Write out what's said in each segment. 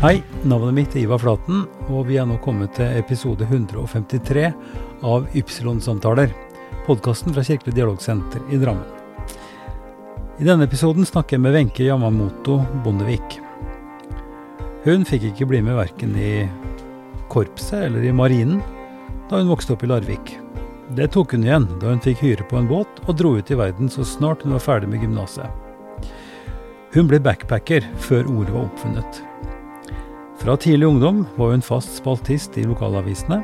Hei, navnet mitt er Ivar Flaten, og vi er nå kommet til episode 153 av Ypsilon-samtaler, podkasten fra Kirkelig dialogsenter i Drammen. I denne episoden snakker jeg med Wenche Yamamoto Bondevik. Hun fikk ikke bli med verken i korpset eller i marinen da hun vokste opp i Larvik. Det tok hun igjen da hun fikk hyre på en båt og dro ut i verden så snart hun var ferdig med gymnaset. Hun ble backpacker før ordet var oppfunnet. Fra tidlig ungdom var hun fast spaltist i lokalavisene,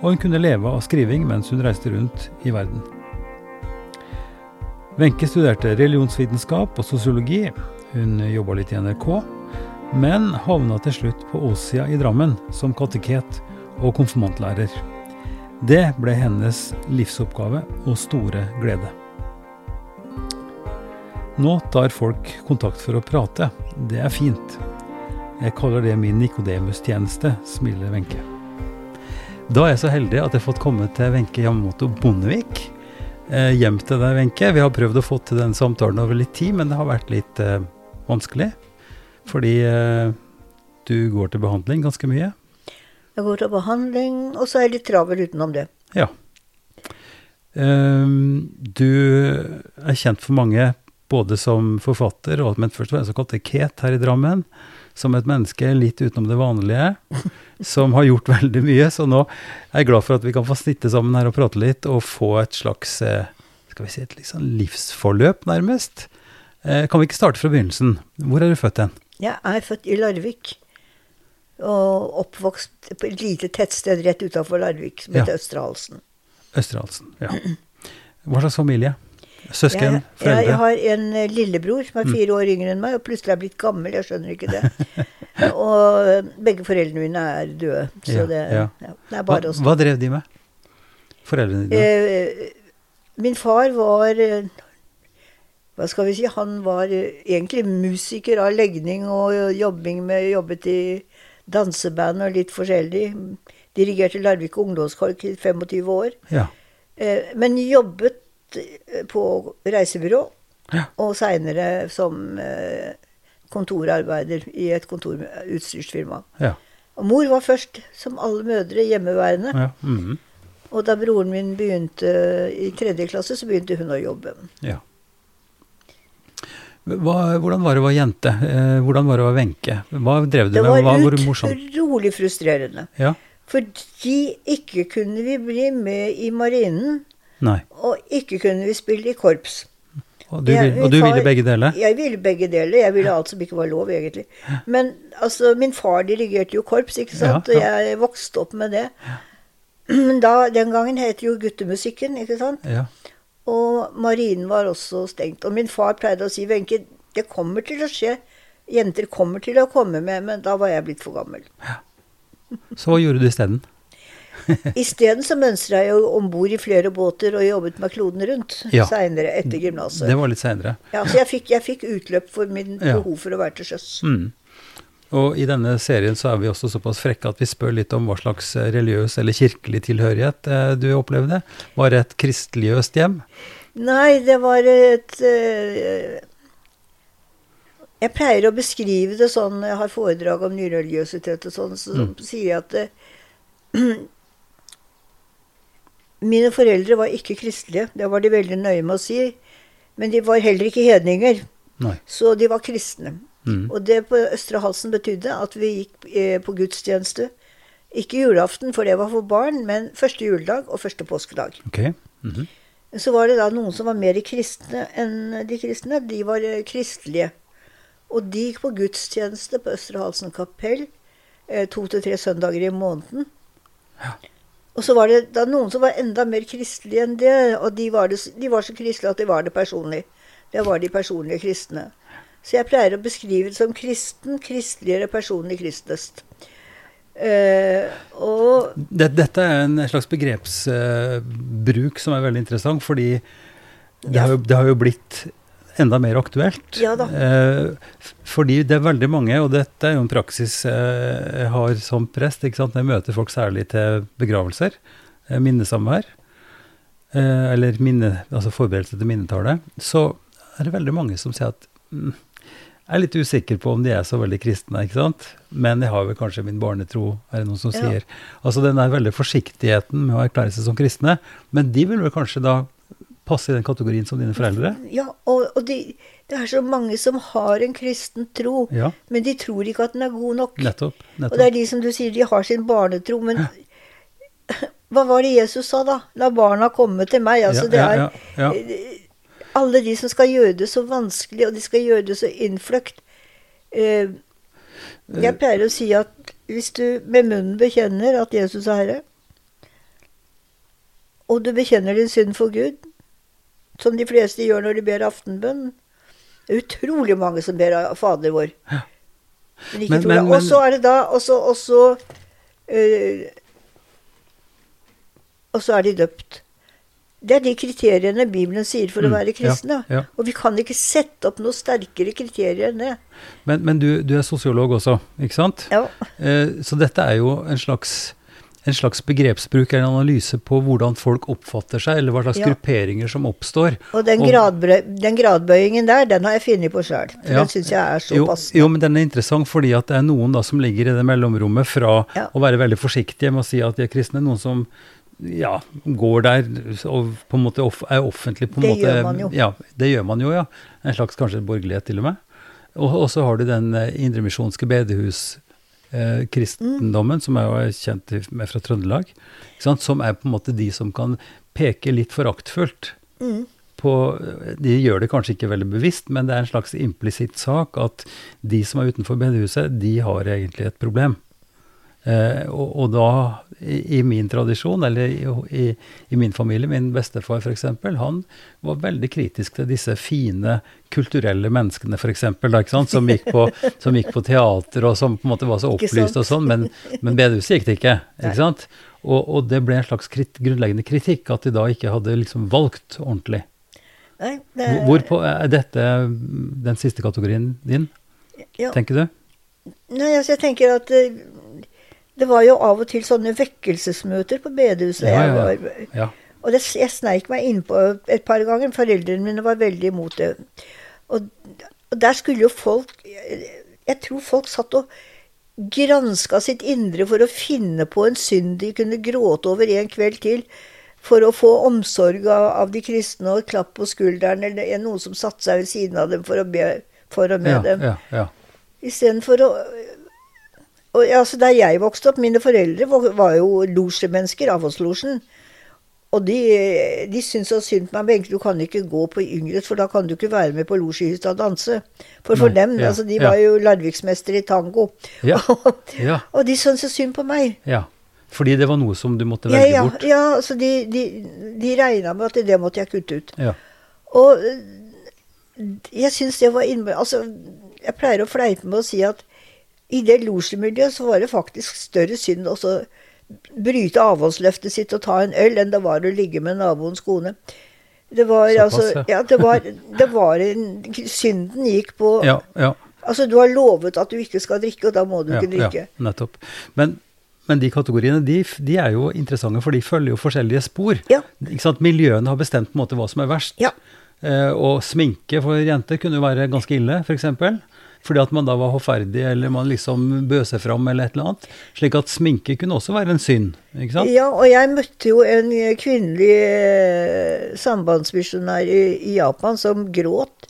og hun kunne leve av skriving mens hun reiste rundt i verden. Wenche studerte religionsvitenskap og sosiologi. Hun jobba litt i NRK, men havna til slutt på Åsia i Drammen som kateket og konfirmantlærer. Det ble hennes livsoppgave og store glede. Nå tar folk kontakt for å prate. Det er fint. Jeg kaller det min Nikodemus-tjeneste, smiler Wenche. Da er jeg så heldig at jeg har fått komme til Wenche Yamamoto Bondevik. Eh, hjem til deg, Wenche. Vi har prøvd å få til den samtalen over litt tid, men det har vært litt eh, vanskelig. Fordi eh, du går til behandling ganske mye. Jeg går til behandling, og så er jeg litt travel utenom det. Ja. Um, du er kjent for mange både som forfatter og men først og fremst som kateket her i Drammen som et menneske litt utenom det vanlige, som har gjort veldig mye. Så nå er jeg glad for at vi kan få snitte sammen her og prate litt, og få et slags eh, skal vi si, et liksom livsforløp, nærmest. Eh, kan vi ikke starte fra begynnelsen? Hvor er du født hen? Jeg er født i Larvik. Og oppvokst på et lite tettsted rett utafor Larvik som heter ja. Østerhalsen, ja. Hva slags familie? Søsken? Foreldre? Jeg har en eh, lillebror som er mm. fire år yngre enn meg, og plutselig er blitt gammel. Jeg skjønner ikke det. og eh, begge foreldrene mine er døde. Så ja, det, ja. Ja, det, er bare hva, oss. Hva drev de med? Foreldrene dine? Eh, min far var eh, Hva skal vi si? Han var egentlig musiker av legning og jobbing med Jobbet i danseband og litt forskjellig. Dirigerte Larvik ungdomskork i 25 år. Ja. Eh, men jobbet Eh, på reisebyrå, ja. og seinere som eh, kontorarbeider i et kontorutstyrsfirma. Ja. Og mor var først, som alle mødre, hjemmeværende. Ja. Mm -hmm. Og da broren min begynte i tredje klasse, så begynte hun å jobbe. Ja. Hva, hvordan var det å være jente? Eh, hvordan var det å være Wenche? Hva drev du med? Hva var utrolig frustrerende. Ja. Fordi ikke kunne vi bli med i marinen Nei. Og ikke kunne vi spille i korps. Og du, vil, og du ville begge deler? Jeg ville begge deler. Jeg ville alt som ikke var lov, egentlig. Men altså, min far dirigerte jo korps, ikke sant, og jeg vokste opp med det. Men da, den gangen het jo guttemusikken, ikke sant. Ja. Og marinen var også stengt. Og min far pleide å si, Wenche, det kommer til å skje. Jenter kommer til å komme med, men da var jeg blitt for gammel. Ja. Så hva gjorde du isteden? Isteden så mønstra jeg jo om bord i flere båter og jobbet med kloden rundt ja. seinere, etter gymnaset. Det var litt seinere. Ja, så jeg fikk, jeg fikk, utløp for min behov for å være til sjøs. Mm. Og i denne serien så er vi også såpass frekke at vi spør litt om hva slags religiøs eller kirkelig tilhørighet eh, du opplevde. Var det et kristeligøst hjem? Nei, det var et uh, Jeg pleier å beskrive det sånn Jeg har foredrag om nyreligiøsitet og sånn, så mm. sier jeg at uh, Mine foreldre var ikke kristelige. Det var de veldig nøye med å si. Men de var heller ikke hedninger. Nei. Så de var kristne. Mm. Og det på Østre Halsen betydde at vi gikk eh, på gudstjeneste. Ikke julaften, for det var for barn, men første juledag og første påskedag. Okay. Mm -hmm. Så var det da noen som var mer kristne enn de kristne. De var eh, kristelige. Og de gikk på gudstjeneste på Østre Halsen kapell eh, to til tre søndager i måneden. Ja. Og så var det da noen som var enda mer kristelige enn det. Og de var, det, de var så kristelige at de var det personlig. Det var de personlige kristne. Så jeg pleier å beskrive det som kristen, kristeligere, personlig kristnest. Uh, og Dette er en slags begrepsbruk uh, som er veldig interessant, fordi det, ja. har, jo, det har jo blitt enda mer aktuelt. Ja da. Eh, fordi det er veldig mange, og dette er jo en praksis jeg har som prest. ikke sant? Jeg møter folk særlig til begravelser, eh, minnesamvær, eh, eller minne, altså forberedelse til minnetallet, Så er det veldig mange som sier at mm, Jeg er litt usikker på om de er så veldig kristne, ikke sant? men jeg har vel kanskje min barnetro, er det noen som sier. Altså den der veldig forsiktigheten med å erklære seg som kristne, men de vil vel kanskje da passe i den kategorien som dine foreldre? Ja, og, og de, det er så mange som har en kristen tro, ja. men de tror ikke at den er god nok. Nettopp, nettopp. Og det er de som du sier, de har sin barnetro, men hva var det Jesus sa da? La barna komme til meg. Altså, det er alle de som skal gjøre det så vanskelig, og de skal gjøre det så innfløkt. Eh, jeg pleier å si at hvis du med munnen bekjenner at Jesus er Herre, og du bekjenner din synd for Gud, som de fleste gjør når de ber aftenbønn Det er utrolig mange som ber Fader vår. Men ikke men, men, men, og så er det da Og så, øh, og så er de døpt. Det er de kriteriene Bibelen sier for mm, å være kristne. Ja, ja. Og vi kan ikke sette opp noe sterkere kriterier enn det. Men, men du, du, er sosiolog også, ikke sant? Ja. Eh, så dette er jo en slags, en slags begrepsbruk, en analyse på hvordan folk oppfatter seg, eller hva slags ja. grupperinger som oppstår. Og den, gradbøy, den, gradbøyingen der, den har jeg funnet på sjøl. Ja. den syns jeg er så jo, passende. Jo, men den er interessant fordi at det er noen da som ligger i det mellomrommet fra å være veldig forsiktige med å si at de er kristne, noen som ja, går der og på en måte off, er offentlig på en det måte Det gjør man jo. Ja, det gjør man jo, ja. En slags kanskje borgerlighet, til og med. Og, så har du den uh, indremisjonske bedehus-kristendommen, uh, mm. som jeg er kjent med fra Trøndelag, som er på en måte de som kan peke litt foraktfullt mm. på De gjør det kanskje ikke veldig bevisst, men det er en slags implisitt sak at de som er utenfor bedehuset, de har egentlig et problem. Eh, og, og, da, i, i, min tradisjon, eller i, i, min familie, min bestefar f.eks., han var veldig kritisk til disse fine, kulturelle menneskene f.eks., som, gikk på, som gikk på teater, og som på en måte var så opplyst og sånn, men, men bedehuset gikk det ikke. ikke sant? Og, og, det ble en slags krit, grunnleggende kritikk, at de da ikke hadde liksom valgt ordentlig. Nei, det... Hvorpå er dette den siste kategorien din, ja. tenker du? Nei, altså jeg tenker at uh, det var jo av og til sånne vekkelsesmøter på bedehuset. Ja, ja, ja. Og det, jeg sneik meg innpå et par ganger. Foreldrene mine var veldig imot det. Og, og, der skulle jo folk Jeg tror folk satt og granska sitt indre for å finne på en synd de kunne gråte over en kveld til. For å få omsorg av, av de kristne og et klapp på skulderen, eller noen som satte seg ved siden av dem for å be for og med ja, dem. Ja, ja. Istedenfor å og altså, Der jeg vokste opp Mine foreldre var, var jo losjemennesker, Avholdslosjen. Og de, de syntes så synd på meg. Benke, du kan ikke gå på Yngres, for da kan du ikke være med på losjehytta og danse. For for Nei, dem, ja, altså, de ja. var jo Larviksmestere i tango. Ja, ja. og de syntes så synd på meg. Ja, Fordi det var noe som du måtte velge bort? Ja, altså de, de, de regna med at det måtte jeg kutte ut. Ja. Og jeg syns det var innmari Altså, jeg pleier å fleipe med å si at i det losjemiljøet så var det faktisk større synd å bryte avholdsløftet sitt og ta en øl enn det var å ligge med naboens kone. Det var Såpass, altså Ja, det var, det var en, Synden gikk på ja, ja. Altså, du har lovet at du ikke skal drikke, og da må du ja, ikke drikke. Ja, nettopp. Men, men de kategoriene de, de, er jo interessante, for de følger jo forskjellige spor. Ja. Ikke sant? Miljøene har bestemt på en måte hva som er verst. Ja. Eh, og sminke for jenter kunne jo være ganske ille, f.eks fordi at man da var hoffferdig, eller man liksom bød seg fram, eller et eller annet. Slik at sminke kunne også være en synd, ikke sant? Ja, og jeg møtte jo en kvinnelig eh, sambandsmisjonær i, i, Japan som gråt.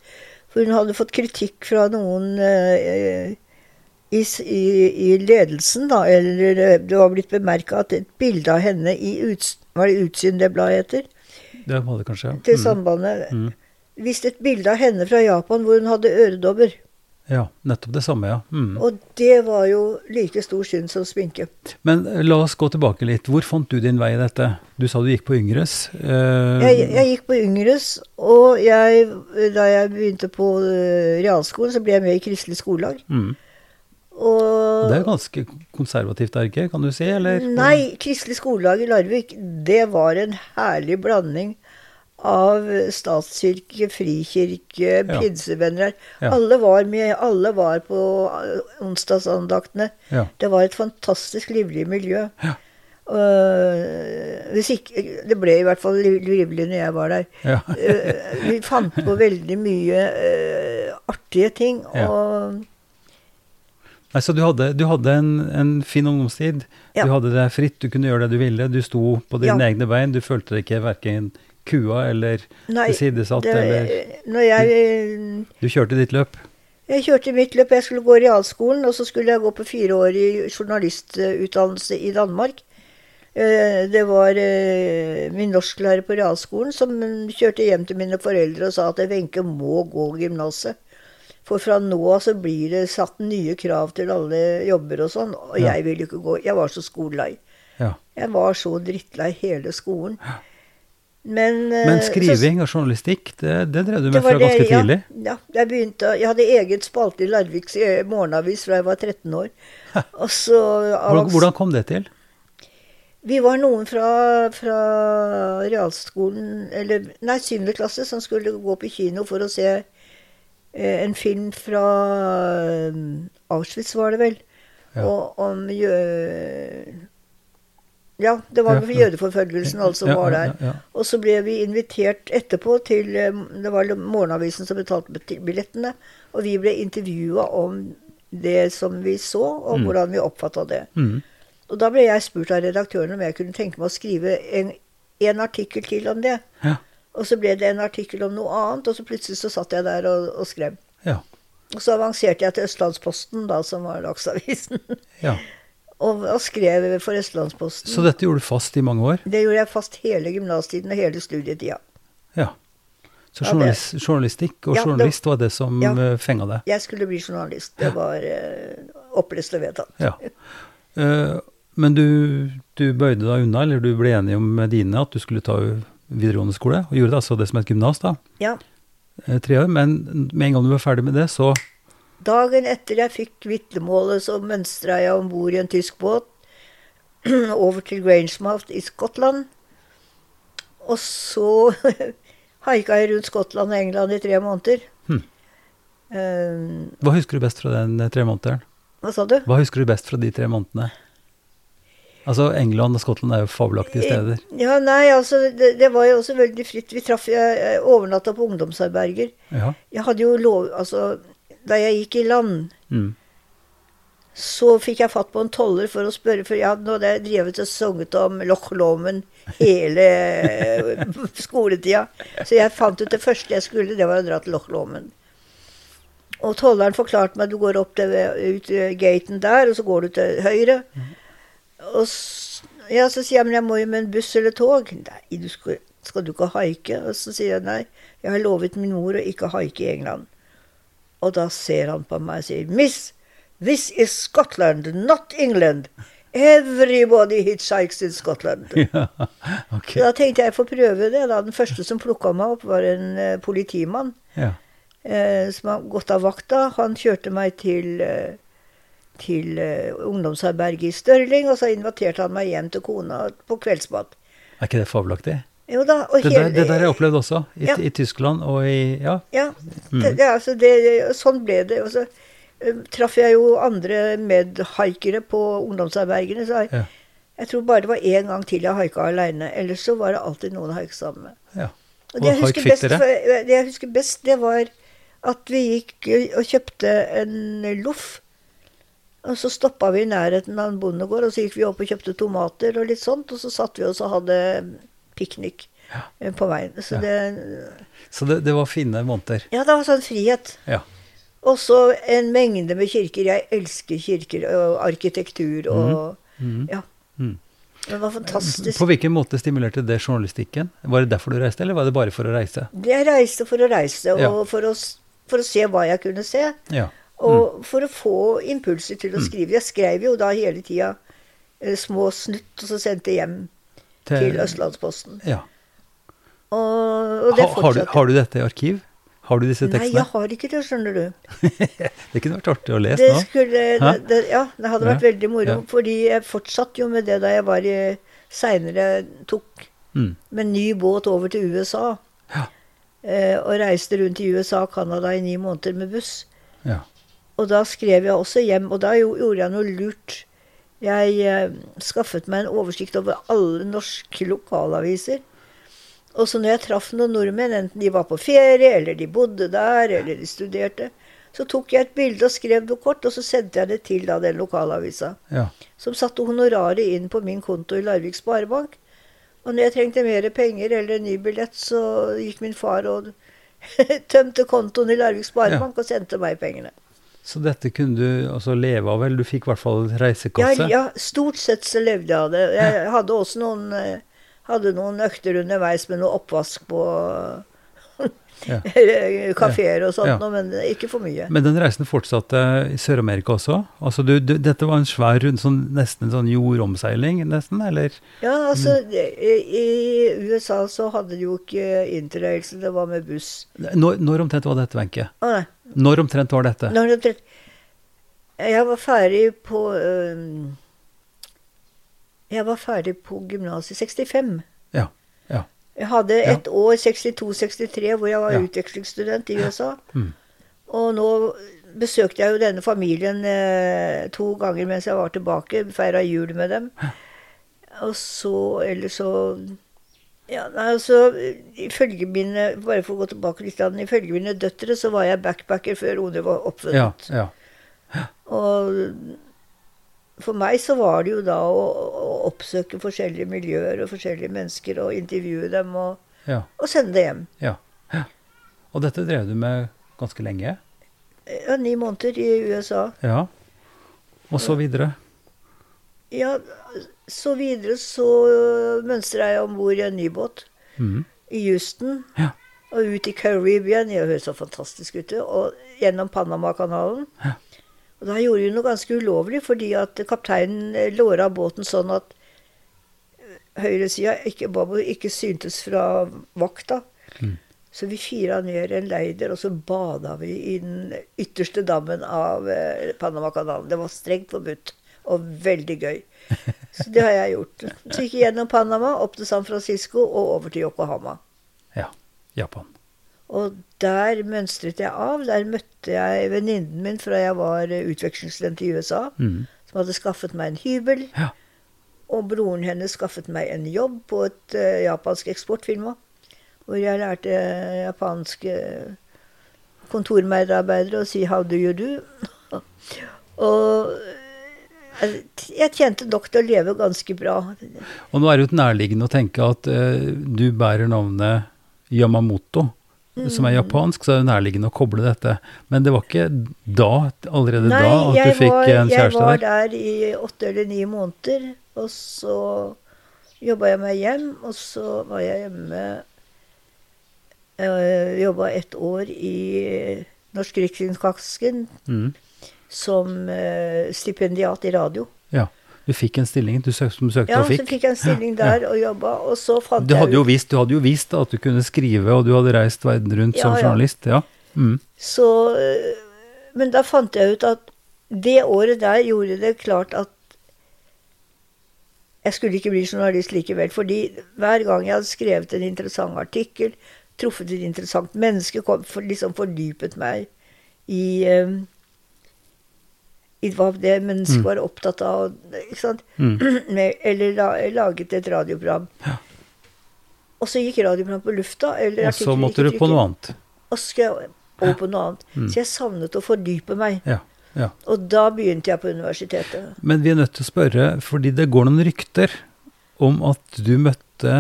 For hun hadde fått kritikk fra noen eh, i, i, i, ledelsen, da, eller eh, det var blitt bemerka at et bilde av henne i uts, Var det Utsyn det bladet heter? Det var det kanskje, ja. Til mm. Sambandet. Mm. Viste et bilde av henne fra Japan hvor hun hadde øredobber. Ja, nettopp det samme, ja. Mm. Og det var jo like stor synd som sminke. Men eh, la oss gå tilbake litt. Hvor fant du din vei i dette? Du sa du gikk på Yngres. Uh... Jeg, jeg, gikk på Yngres, og jeg, da jeg begynte på uh, realskolen, så ble jeg med i Kristelig skolelag. Mm. Og, det er ganske konservativt, er ikke? Kan du si? Eller? Nei, Kristelig skolelag i Larvik, det var en herlig blanding av statskirke, frikirke, pinsevenner. Ja. Alle var med, alle var på onsdagsandaktene. Ja. Det var et fantastisk livlig miljø. Ja. Uh, ikke, det ble i hvert fall livlig når jeg var der. Uh, vi fant på veldig mye uh, artige ting. Ja. og... Nei, Så du hadde, du hadde en, en, fin ungdomstid. Ja. Du hadde det fritt, du kunne gjøre det du ville. Du sto på dine ja. egne bein. Du følte deg ikke verken kua eller tilsidesatt eller jeg, du, du, kjørte ditt løp? Jeg kjørte mitt løp. Jeg skulle gå realskolen, og så skulle jeg gå på fireårig journalistutdannelse i Danmark. Eh, det var eh, min norsklærer på realskolen som kjørte hjem til mine foreldre og sa at Wenche må gå gymnaset. For fra nå av så blir det satt nye krav til alle jobber og sånn. Og ja. jeg ville ikke gå. Jeg var så skolelei. Ja. Jeg var så drittlei hele skolen. Men, eh, Men, skriving så, og journalistikk, det, det drev du med fra ganske tidlig? Ja, jeg begynte Jeg hadde eget spalte i Larviks morgenavis fra jeg var 13 år. Så, hvordan, hvordan kom det til? Vi var noen fra, fra realskolen, eller nei, 7. klasse, som skulle gå på kino for å se eh, en film fra eh, Auschwitz, var det vel. Ja. Og om. Ja, det var ja, jødeforfølgelsen alt som ja, var der. Og så ble vi invitert etterpå til eh, Det var Morgenavisen som betalte billettene. Og vi ble intervjua om det som vi så, og mm. hvordan vi oppfatta det. Mm. Og da ble jeg spurt av redaktøren om jeg kunne tenke meg å skrive en, en artikkel til om det. Ja. Og så ble det en artikkel om noe annet, og så plutselig så satt jeg der og, og skrev. Ja. Og så avanserte jeg til Østlandsposten, da, som var dagsavisen. Ja. og, og, skrev for Østlandsposten. Så dette gjorde du fast i mange år? Det gjorde jeg fast hele gymnastiden og hele studietida. Ja. Så journalist, journalistikk og ja, journalist var det som ja, eh, fenga deg? Jeg skulle bli journalist. Det var uh, opplest og vedtatt. Ja. Uh, Men du, du, bøyde deg unna, eller du ble enig med dine at du skulle ta videregående skole, og gjorde det altså det som et gymnas, da? Ja. Uh, tre år. Men med en gang du var ferdig med det, så Dagen etter jeg fikk vitnemålet, så mønstra jeg om bord i en tysk båt over til Grangemouth i Skottland. Og så haika jeg rundt Skottland og England i tre måneder. Hmm. Um, Hva husker du best fra den tre månederen? Hva sa du? Hva husker du best fra de tre månedene? Altså England og Skottland er jo fabelaktige steder. Ja, nei, altså det, det, var jo også veldig fritt. Vi traff Jeg overnatta på ungdomsherberger. Ja. Jeg hadde jo lov Altså, da jeg gikk i land, mm. så fikk jeg fatt på en toller for å spørre, for jeg hadde nå drevet og sunget om Loch Lomond hele skoletida. Så jeg fant ut det første jeg skulle, det var å dra til Loch Lomond. Og tolleren forklarte meg at du går opp til, ut gaten der, og så går du til høyre. Mm. Og ja, så sier jeg men jeg må jo med en buss eller tog. Nei, du skal, skal, du ikke haike? Og så sier jeg nei, jeg har lovet min mor å ikke haike i England. Og da ser han på meg og sier Miss, this is Scotland, not England. Everybody hitchhikes in Scotland. Ja, okay. Da tenkte jeg å få prøve det. da. Den første som plukka meg opp, var en uh, politimann. Ja. Uh, som har gått av vakta. Han kjørte meg til uh, til ungdomsherberget i Størling, og så inviterte han meg hjem til kona på kveldsmat. Er ikke det fabelaktig? Jo da. det, der, det der har jeg opplevd også, i, ja. i Tyskland og i Ja. ja mm. det, altså det, sånn ble det. Og så um, traff jeg jo andre medhaikere på ungdomsarbeidene. så jeg, ja. jeg tror bare det var én gang til jeg haika aleine. Ellers så var det alltid noen å haike sammen med. Ja. Og det jeg, husker best, det jeg husker best, det var at vi gikk og kjøpte en loff og så stoppa vi i nærheten av en bondegård, og så gikk vi opp og kjøpte tomater og litt sånt. Og så satt vi oss og hadde piknik ja. Eh, på veien. Så, ja. det, så det, det, var fine måneder? Ja, det var sånn frihet. Ja. Og så en mengde med kirker. Jeg elsker kirker og arkitektur og mm. Ja. Mm. Det var fantastisk. På hvilken måte stimulerte det journalistikken? Var det derfor du reiste, eller var det bare for å reise? Jeg reiste for å reise, og for, å, for, å, se hva jeg kunne se. Ja. Og mm. for å få impulser til å mm. skrive. Jeg skrev jo da hele tida eh, små snutt, og så sendte jeg hjem til, til Østlandsposten. Ja. Og, og det ha, har, du, har du dette i arkiv? Har du disse tekstene? Nei, jeg har ikke det, skjønner du. det kunne vært artig å lese det nå. Skulle, det, det, ja, det hadde vært ja. veldig moro. Ja. Fordi jeg fortsatte jo med det da jeg var i Seinere tok mm. med ny båt over til USA. Ja. Eh, og reiste rundt i USA og Canada i ni måneder med buss. Ja. Og da skrev jeg også hjem, og da gjorde jeg noe lurt. Jeg eh, skaffet meg en oversikt over alle norske lokalaviser. Og så når jeg traff noen nordmenn, enten de var på ferie, eller de bodde der, eller de studerte, så tok jeg et bilde og skrev noe kort, og så sendte jeg det til da den lokalavisa. Ja. Som satte honoraret inn på min konto i Larvik Sparebank. Og når jeg trengte mer penger eller en ny billett, så gikk min far og tømte kontoen i Larvik Sparebank ja. og sendte meg pengene. Så dette kunne du altså leve av, eller du fikk i hvert fall reisekasse? Ja, ja, stort sett så levde jeg av det. Jeg hadde også noen, eh, hadde noen økter underveis med noe oppvask på ja. kafeer og sånt, ja. men ikke for mye. Men den reisen fortsatte i Sør-Amerika også? Altså du, du, dette var en svær rund, sånn, nesten en sånn jordomseiling, nesten, eller? Ja, altså i, USA så hadde de jo ikke interrail, så det var med buss. Når, når omtrent var dette, Wenche? Ah, når omtrent var dette? Når omtrent, jeg var ferdig på Jeg var ferdig på gymnaset i 65. Ja, ja. Jeg hadde et ja. år, 62-63, hvor jeg var ja. utvekslingsstudent i USA. Mm. Og nå besøkte jeg jo denne familien eh, to ganger mens jeg var tilbake. Feira jul med dem. Og så Eller så ja, altså, ifølge mine Bare for å gå tilbake litt, ifølge mine døtre så var jeg backpacker før Ode var oppfunnet. Ja, ja. Og for meg så var det jo da å, å, oppsøke forskjellige miljøer og forskjellige mennesker og intervjue dem og, ja. og sende det hjem. Ja. ja. Og dette drev du med ganske lenge? Ja, ni måneder i USA. Ja. Og så videre? Ja, så videre så mønstra jeg om bord i en ny båt mm. i Houston. Ja. Og ut i Caribbean. Det høres så fantastisk ut. Og gjennom Panamakanalen. Ja. Og da gjorde hun noe ganske ulovlig, fordi at kapteinen eh, låra båten sånn at eh, høyresida ikke, ikke syntes fra vakta. Mm. Så vi fira ned en leider, og så bada vi i den ytterste dammen av eh, Panamakanalen. Det var strengt forbudt, og veldig gøy. Så det har jeg gjort. Så gikk jeg gjennom Panama, opp til San Francisco og over til Yokohama. Ja. Japan. Og der mønstret jeg av. Der møtte jeg venninnen min fra jeg var utvekslingsstudent i USA, mm. som hadde skaffet meg en hybel. Ja. Og broren hennes skaffet meg en jobb på et uh, japansk eksportfirma, hvor jeg lærte japanske kontormedarbeidere å si 'how do you do'? og eh, jeg tjente nok til å leve ganske bra. Og nå er det jo nærliggende å tenke at uh, du bærer navnet Yamamoto mm. som er japansk, så er det nærliggende å koble dette. Men det var ikke da, allerede Nei, da, at du fikk var, en kjæreste der? Nei, jeg var der i åtte eller ni måneder, og så jobba jeg meg hjem, og så var jeg hjemme øh, jobba et år i Norsk Rikskringkasting mm. Som uh, stipendiat i radio. Ja. Du fikk en stilling du søk, som søkte ja, og fikk? Ja, så fikk jeg en stilling der ja. og jobba. Og så fant du hadde jeg ut vist, Du hadde jo vist at du kunne skrive, og du hadde reist verden rundt ja, som journalist. Ja. Mm. Så, øh, men da fant jeg ut at det året der gjorde det klart at jeg skulle ikke bli journalist likevel. Fordi hver gang jeg hadde skrevet en interessant artikkel, truffet et interessant menneske, kom, for, liksom fordypet meg i um, hva det mennesket mm. var opptatt av. ikke sant? Mm. eller la, laget et radioprogram. Ja. Og så gikk radioprogrammet på lufta. Eller og så måtte du på noe annet. Og skal over på noe annet. Så jeg savnet å fordype meg. Ja. Ja. Og da begynte jeg på universitetet. Men vi er nødt til å spørre, fordi det går noen rykter om at du møtte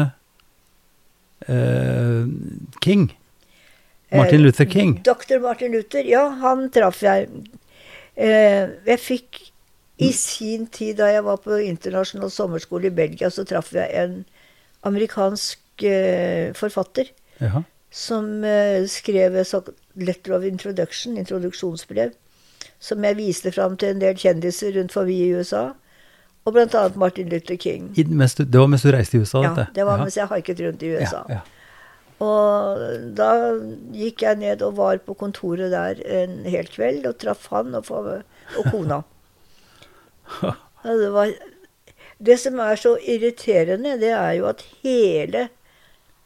eh, King. Martin eh, Luther King. Eh, Dr. Martin Luther, ja, han traff jeg jeg fikk i sin tid, da jeg var på internasjonal sommerskole i Belgia, så traff jeg en amerikansk eh, forfatter Jaha. som eh, skrev et letter of introduction, introduksjonsbrev, som jeg viste fram til en del kjendiser rundt forbi i USA. Og bl.a. Martin Luther King. Det var mens du reiste i USA? Ja, dette? det var mens jeg haiket rundt i USA. Ja, ja. Og da gikk jeg ned og var på kontoret der en hel kveld og traff han og, og kona. det, var, det som er så irriterende, det er jo at hele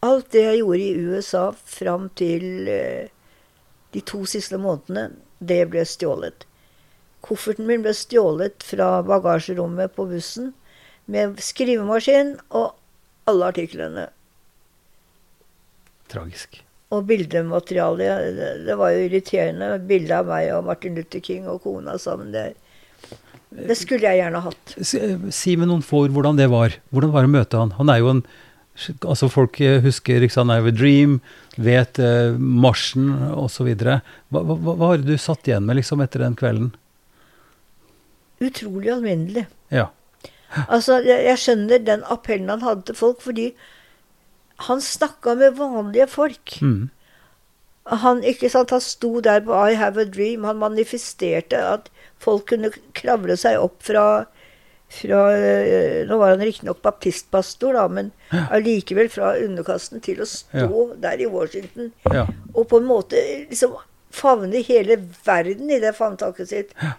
Alt det jeg gjorde i USA fram til uh, de to siste månedene, det ble stjålet. Kofferten min ble stjålet fra bagasjerommet på bussen med skrivemaskin og alle artiklene Tragisk. Og bildematerialet, det, var jo irriterende. Bilde av meg og Martin Luther King og kona sammen. Det, det skulle jeg gjerne hatt. Si med noen få ord hvordan det var. Hvordan var det å møte han? Han er jo en Altså Folk husker Riksan Have a Dream, vet uh, marsjen osv. Hva, hva, hva har du satt igjen med liksom etter den kvelden? Utrolig alminnelig. Ja. Altså, jeg, jeg, skjønner den appellen han hadde til folk, fordi han snakka med vanlige folk. Mm. Han, ikke sant, han sto der på I have a dream. Han manifesterte at folk kunne kravle seg opp fra, fra eh, Nå var han riktignok baptistpastor, da, men allikevel fra underkasten til å stå ja. der i Washington ja. og på en måte liksom favne hele verden i det favntaket sitt. Ja.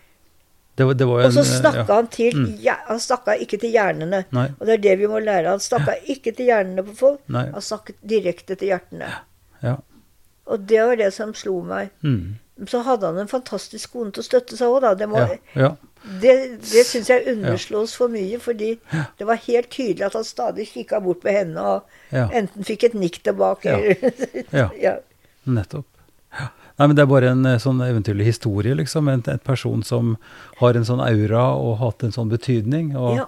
Det var, det var en, og så snakka ja. han til mm. ja, Han snakka ikke til hjernene. Nei. Og det er det vi må lære. Han snakka ikke til hjernene på folk. Nei. Han snakket direkte til hjertene. Ja. Og det var det som slo meg. Mm. Så hadde han en fantastisk kone til å støtte seg òg, da. Det, må, ja. det, det syns jeg underslås for mye, fordi det var helt tydelig at han stadig kikka bort på henne og enten fikk et nikk tilbake eller ja. Nettopp. Nei, men Det er bare en eh, sånn eventyrlig historie, liksom. En, en, person som har en sånn aura og har hatt en sånn betydning. Og ja.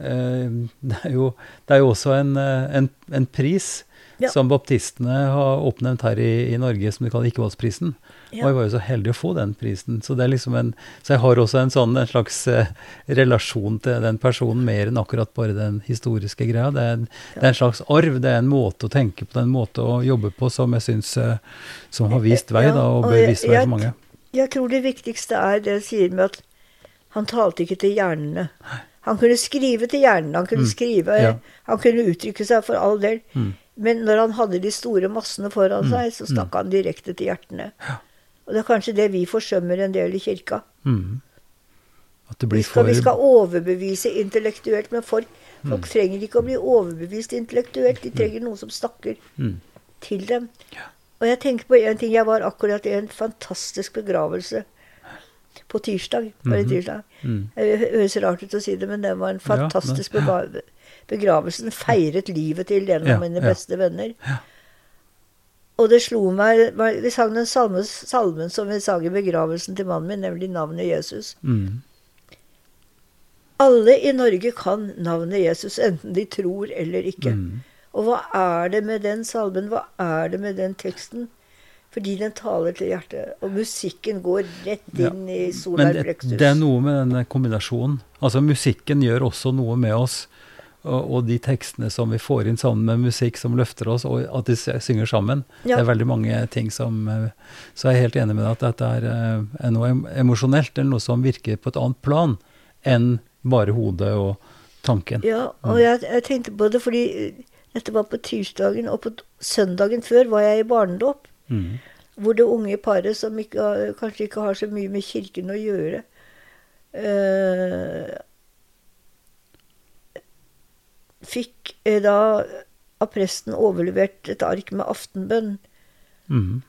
eh, det, er jo, det, er jo, også en, eh, en, en pris ja. som baptistene har oppnevnt her i, i Norge, som de kaller Ikkevoldsprisen. Ja. Og jeg var jo så heldig å få den prisen. Så, liksom en, så jeg har også en, sånn, en slags eh, relasjon til den personen, mer enn akkurat bare den historiske greia. Det er, en, ja. det er, en, slags arv. Det er en måte å tenke på, det er en måte å jobbe på som jeg syns eh, som har vist vei, da, og bør vise vei for mange. Jeg tror det viktigste er det jeg sier med at han talte ikke til hjernene. Han kunne skrive til hjernene, han kunne mm. skrive, ja. han kunne uttrykke seg for all del. Mm. Men når han hadde de store massene foran mm. seg, så stakk mm. han direkte til hjertene. Ja. Og det er kanskje det vi forsømmer en del i kirka. Mm. Vi skal, for... vi, skal, overbevise intellektuelt, men folk, folk mm. trenger ikke å bli overbevist intellektuelt. De trenger noen som snakker mm. til dem. Ja. Og jeg tenker på en ting. Jeg var akkurat i en fantastisk begravelse på tirsdag. Bare mm-hmm. tirsdag. Mm. Det høres rart ut å si det, men det var en fantastisk ja, begravelse. Den feiret livet til en av mine beste venner. Og det slo meg Vi sang den salmen, salmen som vi sang i begravelsen til mannen min, nemlig navnet Jesus. Mm. Alle i Norge kan navnet Jesus, enten de tror eller ikke. Mm. Og hva er det med den salmen? Hva er det med den teksten? Fordi den taler til hjertet. Og musikken går rett inn ja. i solar plexus. Det, det er noe med denne kombinasjonen. Altså Musikken gjør også noe med oss og, de tekstene som vi får inn sammen med musikk som løfter oss, og at de synger sammen. Ja. Det er veldig mange ting som eh, Så jeg er helt enig med deg at dette er, eh, er noe emosjonelt, eller noe som virker på et annet plan enn bare hodet og tanken. Ja, og jeg, jeg tenkte på det fordi dette var på tirsdagen, og på søndagen før var jeg i barnedåp. Mm. Hvor det unge paret som ikke, kanskje ikke har så mye med kirken å gjøre, uh, fikk eh, da av presten overlevert et ark med aftenbønn. Mm.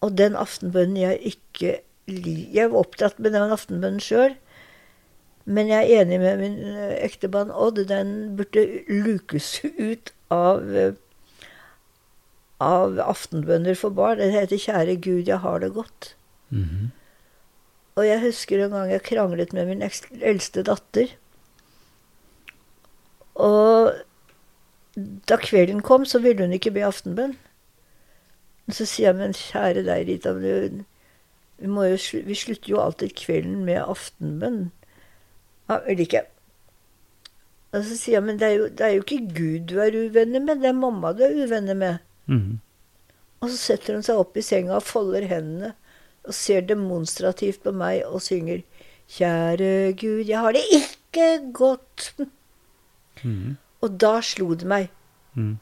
Og den aftenbønnen jeg ikke liker Jeg var opptatt med den aftenbønnen sjøl. Men jeg er enig med min eh, ektemann Odd. Den burde lukes ut av, eh, av aftenbønner for barn. Den heter 'Kjære Gud, jeg har det godt'. Mm. Og jeg husker en gang jeg kranglet med min eldste datter. Og da kvelden kom, så ville hun ikke be aftenbønn. Så sier jeg, men kjære deg, Rita, vi, jo, vi, slutter jo alltid kvelden med aftenbønn. Ja, eller ikke. Og så sier jeg, men det er, jo, det er, jo, ikke Gud du er uvenner med, det er mamma du er uvenner med. Mm. Og så setter hun seg opp i senga og folder hendene og ser demonstrativt på meg og synger Kjære Gud, jeg har det ikke godt. Mm. Og da slo det meg. Mm.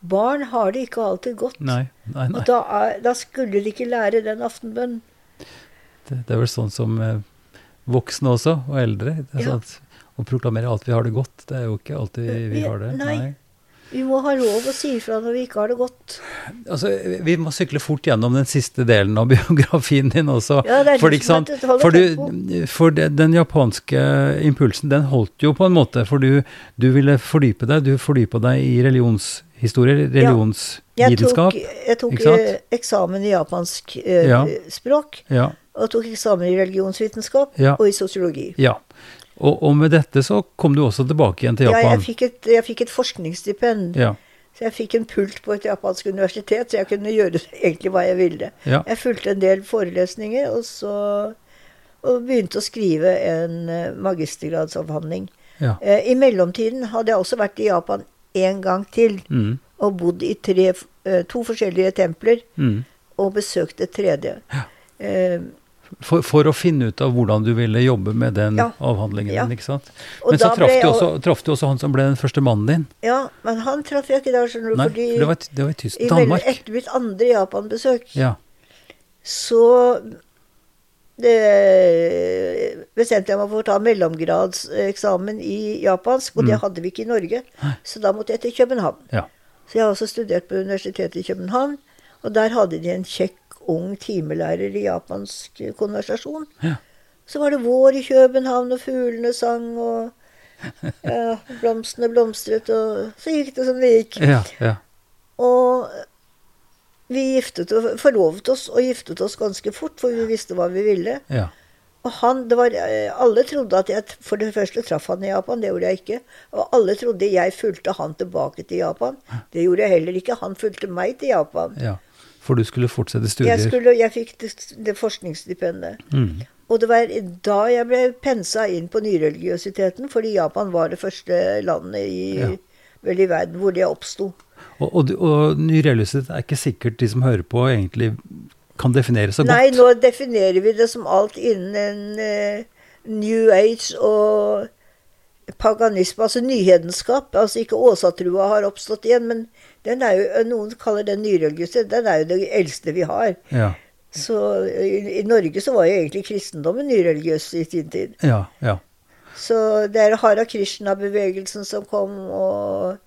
Barn har det ikke alltid godt. Nei, nei, nei. Og da, er, da, skulle de ikke lære den aftenbønnen. Det, det, er vel sånn som eh, voksne også, og eldre. Ja. Sånn at, å proklamere at vi har det godt, det er jo ikke alltid vi, vi har det. Nei. Vi må ha lov å si ifra når vi ikke har det godt. Altså, Vi må sykle fort gjennom den siste delen av biografien din også. Ja, det er for, ikke sant? For, du, for det, den japanske impulsen, den holdt jo på en måte. For du, du ville fordype deg. Du fordypa deg i religionshistorie, religionsvitenskap. Ja, jeg tok, jeg tok eksamen i japansk eh, ja. språk. Ja. Og tok eksamen i religionsvitenskap og i sosiologi. Ja. Og, og, med dette så kom du også tilbake igjen til Japan? Ja, jeg fikk et, jeg fikk et forskningsstipend. Ja. Så jeg fikk en pult på et japansk universitet, så jeg kunne gjøre egentlig hva jeg ville. Ja. Jeg fulgte en del forelesninger, og så og begynte å skrive en eh, magistergradsavhandling. Ja. Eh, I mellomtiden hadde jeg også vært i Japan en gang til. Mm. Og bodd i tre, eh, to forskjellige templer. Mm. Og besøkt et tredje. Ja. Eh, for, for, å finne ut av hvordan du ville jobbe med den ja. avhandlingen ja. din. ikke sant? Men så traff du, også, traff du, også, han som ble den første mannen din. Ja, men han traff jeg ikke da, skjønner du. Nei, fordi for det var, det var i Tyskland. Danmark. Etter mitt andre Japan-besøk, ja. så det, bestemte jeg meg for å ta mellomgradseksamen i japansk, og mm. det hadde vi ikke i Norge. Så da måtte jeg til København. Ja. Så jeg har også studert på Universitetet i København, og der hadde de en kjekk ung timelærer i japansk konversasjon. Ja. Så var det vår i København, og fuglene sang, og ja, blomstene blomstret, og så gikk det som det gikk. Ja, ja. Og vi giftet, forlovet oss og giftet oss ganske fort, for vi visste hva vi ville. Ja. Og han, det var, Alle trodde at jeg for det første traff han i Japan, det gjorde jeg ikke. Og alle trodde jeg fulgte han tilbake til Japan. Det gjorde jeg heller ikke. Han fulgte meg til Japan. Ja. For du skulle fortsette studier? Jeg, skulle, jeg fikk det, det forskningsstipendet. Mm. Og det var da jeg ble pensa inn på nyreligiøsiteten, fordi Japan var det første landet i, ja. vel i verden hvor det oppsto. Og, og, og nyreligiøsitet er ikke sikkert de som hører på, egentlig kan definere så godt? Nei, nå definerer vi det som alt innen uh, New Age og paganisme, altså nyhedenskap. Altså ikke åsatrua har oppstått igjen, men den er jo, noen kaller den nyreligiøse. Den er jo det eldste vi har. Ja. Så i, i, Norge så var jo egentlig kristendommen nyreligiøs i sin tid. Ja, ja. Så det er Hara Krishna-bevegelsen som kom, og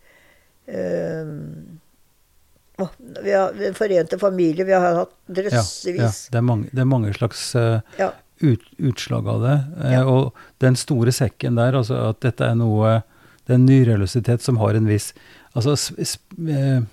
å, vi har Den forente familie. Vi har hatt drøssevis. Ja, ja. Det, er mange, det, er mange, slags uh, ja. ut, utslag av det. Uh, og den store sekken der, altså at dette er noe Det er en nyreligiøsitet som har en viss Altså uh,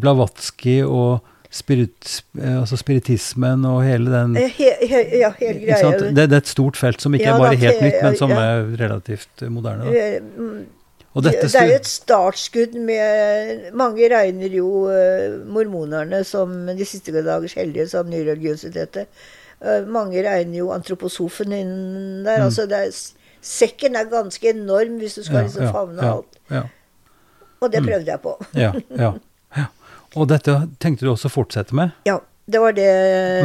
Blavatsky og Spirit, altså spiritismen og hele den he, he, Ja, hele greia. Det, det, er et stort felt som ikke ja, er bare helt nytt, men som er relativt moderne. Da. det er jo et startskudd med Mange regner jo mormonerne som de siste dagers hellige som nyreligiøsitetet. Mange regner jo antroposofen innen der. Mm. altså er, Sekken er ganske enorm hvis du skal ja, liksom favne ja, alt. Ja, og det mm. prøvde jeg på. ja, ja. Og dette tenkte du også å fortsette med? Ja, det var det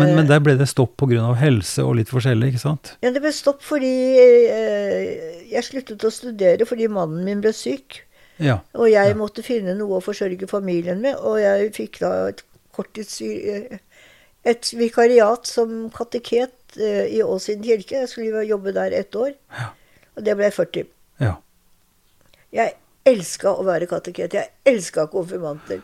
Men, men der ble det stopp pga. helse og litt forskjellig, ikke sant? Ja, det ble stopp fordi eh, jeg sluttet å studere fordi mannen min ble syk. Ja, og jeg ja. måtte finne noe å forsørge familien med, og jeg fikk da et korttids... Et vikariat som kateket eh, i Åsinn kirke. Jeg skulle jobbe der ett år. Ja. Og det ble 40. Ja. Jeg elska å være kateket. Jeg elska konfirmanter.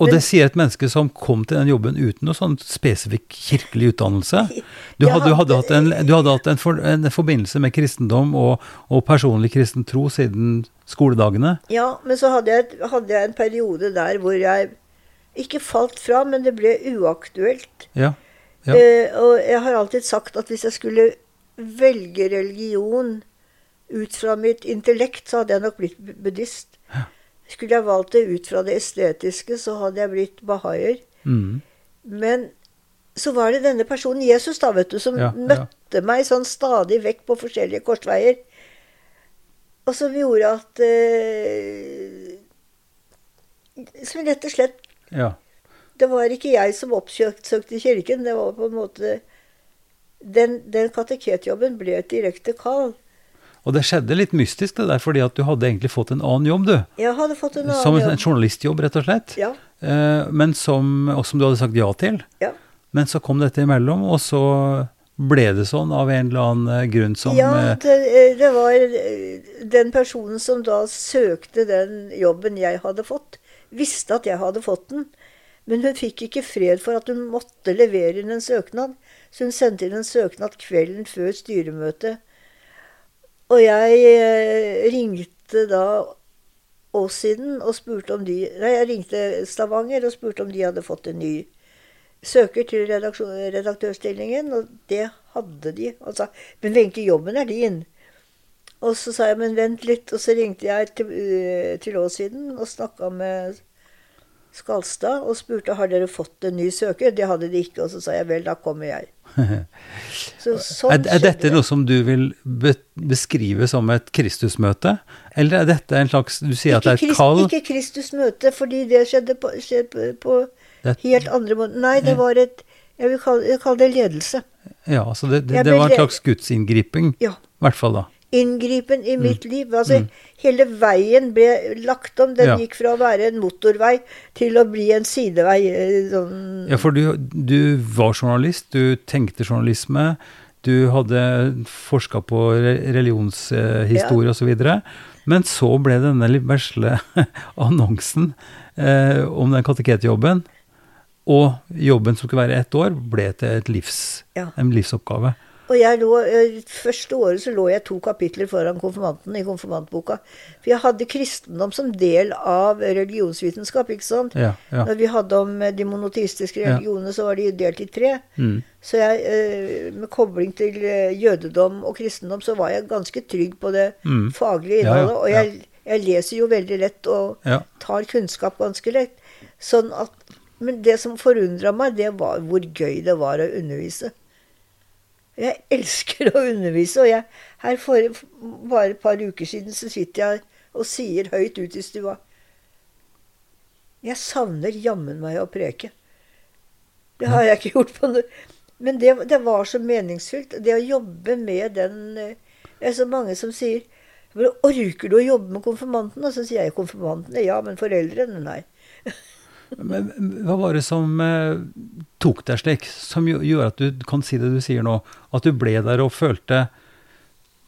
Og det sier et menneske som kom til den jobben uten noe sånn spesifikk kirkelig utdannelse. Du hadde, du hadde hatt, en, du hadde hatt en, for, en, forbindelse med kristendom og, og, personlig kristen tro siden skoledagene. Ja, men så hadde jeg, hadde jeg, en periode der hvor jeg ikke falt fra, men det ble uaktuelt. Ja, ja. Eh, og jeg har alltid sagt at hvis jeg skulle velge religion ut fra mitt intellekt, så hadde jeg nok blitt buddhist. Skulle jeg valgt det ut fra det estetiske, så hadde jeg blitt bahaier. Mm. Men så var det denne personen, Jesus, da, vet du, som ja, møtte ja. meg sånn stadig vekk på forskjellige korsveier. Og som gjorde at eh, Som rett og slett ja. Det var ikke jeg som oppsøkte kirken. Det var på en måte Den, den kateketjobben ble et direkte kall. Og det skjedde litt mystisk, det der, fordi at du hadde egentlig fått en annen jobb, du. Jeg hadde fått en annen som en, jobb. en journalistjobb, rett og slett. Ja. Eh, men som, og som du hadde sagt ja til. Ja. Men så kom dette imellom, og så ble det sånn av en eller annen grunn som Ja, det, det, var den personen som da søkte den jobben jeg hadde fått, visste at jeg hadde fått den. Men hun fikk ikke fred for at hun måtte levere inn en søknad. Så hun sendte inn en søknad kvelden før styremøtet. Og jeg ringte da Åssiden og spurte om de Nei, jeg ringte Stavanger og spurte om de hadde fått en ny søker til redaktørstillingen, og det hadde de. Og sa men Wenche, jobben er din. Og så sa jeg men vent litt, og så ringte jeg til, uh, til Åssiden og snakka med Skalstad og spurte har dere fått en ny søker. Det hadde de ikke, og så sa jeg vel, da kommer jeg. Så, sånn er, er, dette noe som du vil be beskrive som et Kristusmøte? Eller er dette en slags Du sier ikke at det er et kall? Ikke Kristusmøte, fordi det skjedde på, skjedde på helt andre måter. Nei, det var et Jeg vil kalle, jeg kalle det ledelse. Ja, så det, det, det var en slags gudsinngriping? Ja. I hvert fall da. Inngripen i mm. mitt liv. Altså, mm. hele veien ble lagt om. Den ja. gikk fra å være en motorvei til å bli en sidevei. Eh, sånn. Ja, for du, du var journalist. Du tenkte journalisme. Du hadde forska på religionshistorie ja. osv. Men så ble denne litt vesle annonsen eh, om den kateketjobben og jobben som skulle være ett år, ble til et livs, ja. en livsoppgave. Og jeg lå, eh, Første året så lå jeg to kapitler foran konfirmanten i konfirmantboka. For jeg hadde kristendom som del av religionsvitenskap. ikke sant? Ja, ja. Når vi hadde om eh, de monoteistiske religionene, så var de delt i tre. Mm. Så jeg, eh, med kobling til jødedom og kristendom, så var jeg ganske trygg på det mm. faglige innholdet. Og jeg, jeg, leser jo veldig lett og tar kunnskap ganske lett. Sånn at men det som forundra meg, det var hvor gøy det var å undervise. Jeg elsker å undervise, og jeg, her for bare et par uker siden så sitter jeg og sier høyt ut i stua Jeg savner jammen meg å preke. Det har jeg ikke gjort på noe Men det, det var så meningsfylt. Det å jobbe med den eh, Det er så mange som sier Orker du å jobbe med konfirmanten? Og så sier jeg konfirmantene ja, men foreldrene nei. Men hva var det som eh, tok deg slik, som gjør at du kan si det du sier nå? At du ble der og følte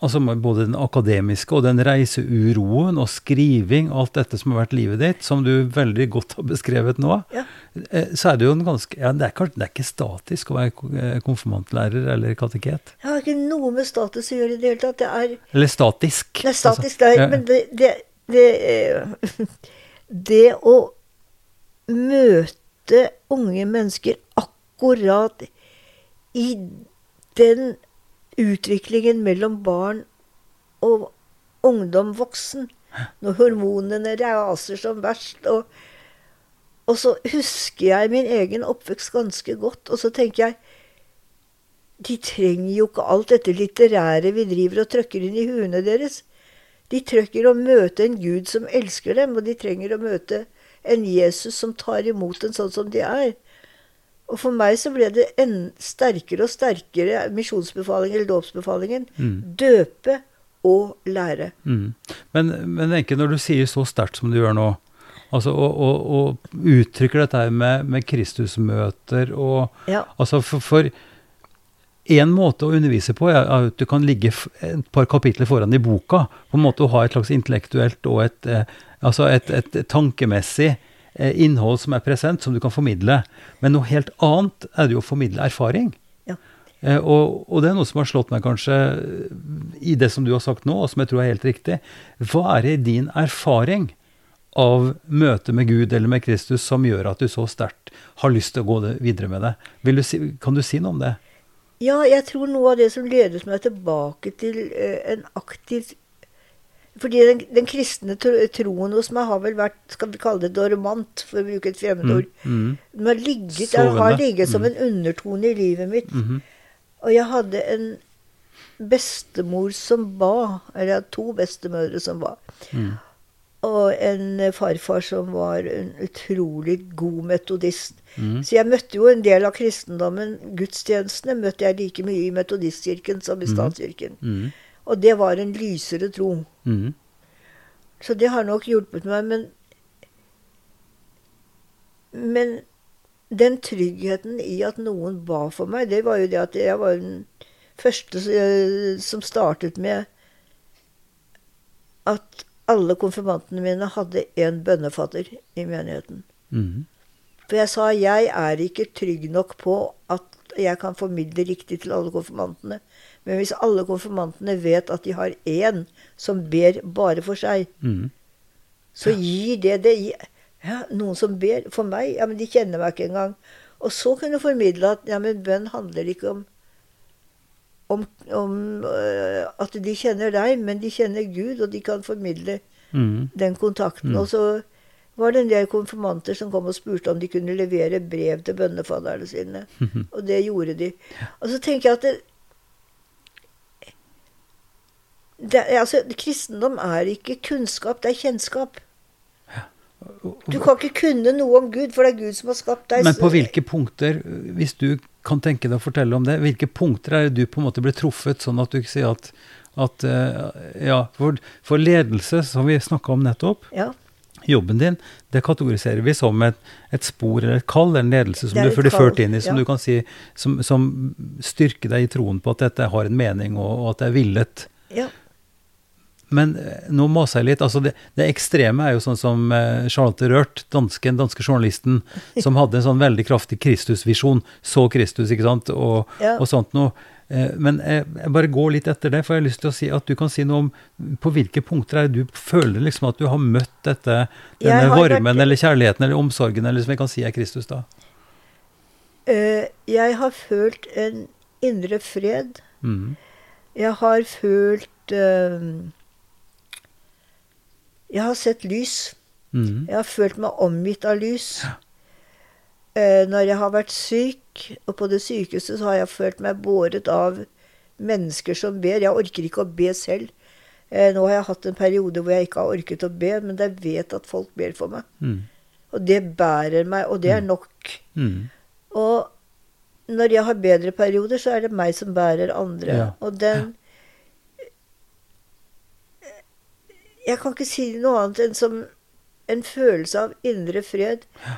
altså både den akademiske og den reiseuroen og skriving, alt dette som har vært livet ditt, som du veldig godt har beskrevet nå, ja. eh, så er det jo en ganske ja, det, er det er ikke statisk å være eh, konfirmantlærer eller kateket? Det har ikke noe med status å gjøre i det hele tatt. Det er Eller statisk. Det er statisk, altså, ja. men det, det, det, eh, det å møte unge mennesker akkurat i den utviklingen mellom barn og ungdom voksen. Når hormonene raser som verst. Og, og så husker jeg min egen oppvekst ganske godt. Og så tenker jeg de trenger jo ikke alt dette litterære vi driver og trøkker inn i huene deres. De trenger å møte en Gud som elsker dem, og de trenger å møte en Jesus som tar imot en sånn som de er. Og for meg så ble det en sterkere og sterkere misjonsbefalingen, eller dåpsbefalingen. Mm. Døpe og lære. Mm. Men, men Enke, når du sier så sterkt som du gjør nå, altså, og, og, og, uttrykker dette med, med Kristusmøter og ja. altså for, for en måte å undervise på er at du kan ligge et par kapitler foran i boka. På en måte å ha et slags intellektuelt og et, eh, Altså et, et tankemessig eh, innhold som er present, som du kan formidle. Men noe helt annet er det jo å formidle erfaring. Ja. Eh, og, og, det er noe som har slått meg kanskje i det som du har sagt nå, og som jeg tror er helt riktig. Hva er det i din erfaring av møtet med Gud eller med Kristus som gjør at du så sterkt har lyst til å gå videre med det? Du si, kan du si noe om det? Ja, jeg tror noe av det som ledet meg tilbake til en aktiv fordi den, den, kristne troen hos meg har vel vært skal vi kalle det dormant, for å bruke et fremmedord. Mm, mm. Den har ligget, den har ligget som mm. en undertone i livet mitt. -hmm. Og jeg hadde en bestemor som ba. Eller jeg hadde to bestemødre som ba. Mm. Og en farfar som var en utrolig god metodist. Mm. Så jeg møtte jo en del av kristendommen. Gudstjenestene møtte jeg like mye i metodistkirken som i mm. statskirken. Og det var en lysere tro. Mm. Så det har nok hjulpet meg. Men, men den tryggheten i at noen ba for meg, det var jo det at jeg var den første som startet med at alle konfirmantene mine hadde én bønnefatter i menigheten. Mm. For jeg sa jeg er ikke trygg nok på at jeg kan formidle riktig til alle konfirmantene. Men hvis alle konfirmantene vet at de har én som ber bare for seg, mm. så gir det det ja, Noen som ber for meg, ja, men de kjenner meg ikke engang. Og så kunne formidle at ja, men bønn handler ikke om, om, om uh, at de kjenner deg, men de kjenner Gud, og de kan formidle mm. den kontakten. Mm. Og så var det en del konfirmanter som kom og spurte om de kunne levere brev til bønnefaderne sine. Og det gjorde de. Og så tenker jeg at det, det, altså, Kristendom er ikke kunnskap, det er kjennskap. Du kan ikke kunne noe om Gud, for det er Gud som har skapt deg. Men på hvilke punkter, hvis du kan tenke deg å fortelle om det, hvilke punkter er det du på en måte blir truffet, sånn at du ikke sier at, at eh, Ja, for, for ledelse, som vi snakka om nettopp, ja jobben din, det kategoriserer vi som et, et spor eller et kall, en ledelse som du blir ført inn i, som ja. du kan si, som, som, styrker deg i troen på at dette har en mening, og, og at det er villet. Ja. Men eh, nå maser jeg litt. altså det, det, ekstreme er jo sånn som uh, Charlotte Rørt, dansken, danske journalisten, som hadde en sånn veldig kraftig Kristusvisjon. Så Kristus, ikke sant, og, ja. og sånt noe. Eh, men jeg, bare går litt etter det, for jeg har lyst til å si at du kan si noe om på hvilke punkter er det du føler liksom at du har møtt dette, denne varmen vært... eller kjærligheten eller omsorgen, eller som jeg kan si er Kristus, da? Jeg har følt en indre fred. Mm. Jeg har følt Jeg har sett lys. Mm. Jeg har følt meg omgitt av lys. Ja. Uh, når jeg har vært syk, og på det sykeste så har jeg følt meg båret av mennesker som ber. Jeg orker ikke å be selv. Eh, nå har jeg hatt en periode hvor jeg ikke har orket å be, men jeg vet at folk ber for meg. Mm. Og det bærer meg, og det er mm. nok. Mm. Og når jeg har bedre perioder, så er det meg som bærer andre. Ja. Og den Jeg kan ikke si noe annet enn som en følelse av indre fred. Ja.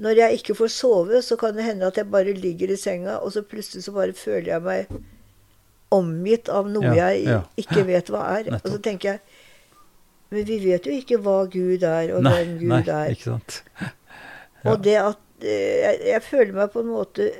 Når jeg ikke får sove, så kan det hende at jeg bare ligger i senga, og så plutselig så bare føler jeg meg omgitt av noe ja, jeg ja. ikke vet hva er. Nettopp. Og så tenker jeg Men vi vet jo ikke hva Gud er, og nei, hvem Gud nei, er. Ikke sant? Ja. Og det at eh, jeg, jeg, føler meg på en måte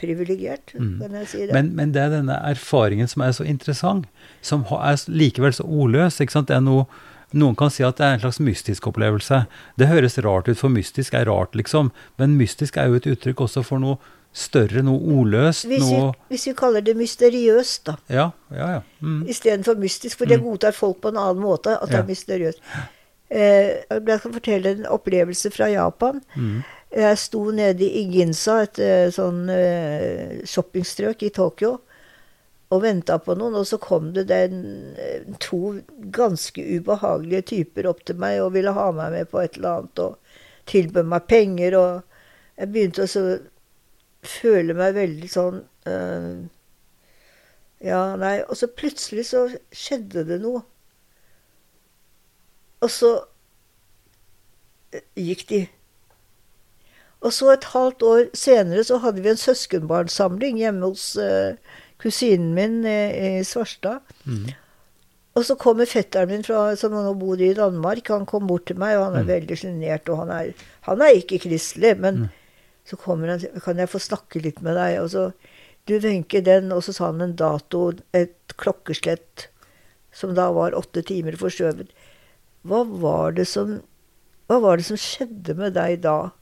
privilegert, mm. kan jeg si det. Men, men, det er denne erfaringen som er så interessant, som er likevel så ordløs. ikke sant? Det er noe noen kan si at det er en slags mystisk opplevelse. Det høres rart ut, for mystisk er rart, liksom. Men mystisk er jo et uttrykk også for noe større, noe ordløst. Hvis, noe vi, hvis vi kaller det mysteriøst, da. Ja, ja, ja. Mm. Istedenfor mystisk, for det mm. godtar folk på en annen måte, at det er mysteriøst. Eh, jeg skal fortelle en opplevelse fra Japan. Mm. Jeg sto nede i Ginza, et eh, sånn eh, shoppingstrøk i Tokyo og venta på noen, og så kom det den, eh, to ganske ubehagelige typer opp til meg og ville ha meg med på et eller annet og tilbød meg penger, og jeg begynte å føle meg veldig sånn øh, Ja, nei Og så plutselig så skjedde det noe. Og så gikk de. Og så et halvt år senere så hadde vi en søskenbarnsamling hjemme hos uh, kusinen min i Svarstad. Mm. Og så kommer fetteren min fra, som nå bor i Danmark. Han kom bort til meg, og han er mm. veldig sjenert. Og han er, han er, ikke kristelig, men mm. så kommer han Kan jeg få snakke litt med deg? Og så Du, Wenche, den Og så sa han en dato, et klokkeslett, som da var åtte timer forskjøvet. Hva var det som Hva var det som skjedde med deg da?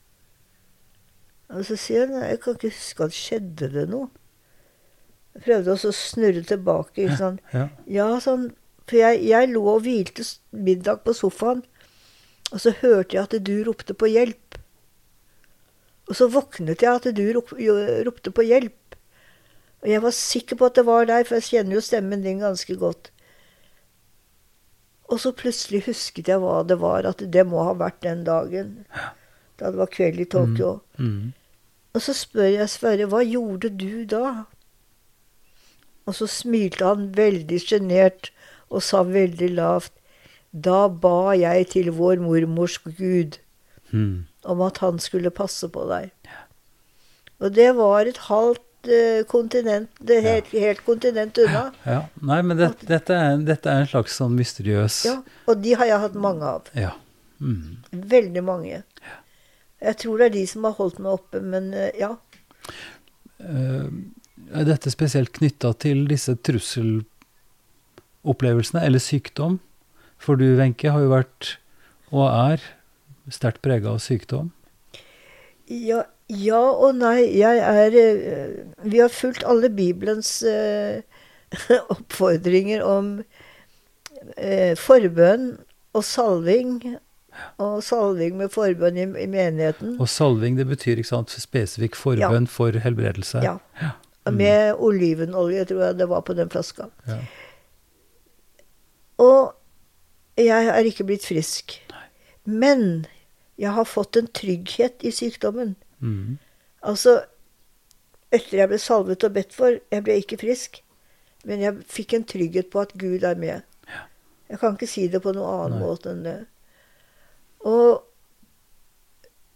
Og så sier han Jeg kan ikke huske at skjedde det noe Jeg prøvde å snurre tilbake. Ikke sant? Ja, ja. sånn, For jeg, jeg lå og hvilte middag på sofaen, og så hørte jeg at du ropte på hjelp. Og så våknet jeg at du ropte på hjelp. Og jeg var sikker på at det var deg, for jeg kjenner jo stemmen din ganske godt. Og så plutselig husket jeg hva det var, at det må ha vært den dagen. Da det var kveld i Tokyo. Mm. Mm. Og så spør jeg Sverre, hva gjorde du da? Og så smilte han veldig sjenert og sa veldig lavt Da ba jeg til vår mormors Gud. mm. om at han skulle passe på deg. Og det var et halvt uh, kontinent, det helt, ja. helt kontinent unna. Ja. Nei, men det, dette, er, dette, er, en slags sånn mysteriøs Ja, og de har jeg hatt mange av. Ja. Mm. Veldig mange. Jeg tror det er de som har holdt meg oppe, men uh, ja. Uh, er dette spesielt knytta til disse trusselopplevelsene, eller sykdom? For du, Wenche, har jo vært, og er, sterkt prega av sykdom. Ja, ja, og nei. Jeg er uh, Vi har fulgt alle Bibelens oppfordringer om forbønn og salving. Og salving med forbønn i, i, menigheten. Og salving, det betyr ikke sant, spesifikk forbønn ja. for helbredelse? Ja. ja. Mm. Med olivenolje, tror jeg det var på den flaska. Ja. Og jeg er ikke blitt frisk. Nei. Men jeg har fått en trygghet i sykdommen. Mm. Altså Etter jeg ble salvet og bedt for Jeg ble ikke frisk, men jeg fikk en trygghet på at Gud er med. Ja. Jeg kan ikke si det på noen annen Nei. måte enn det. Og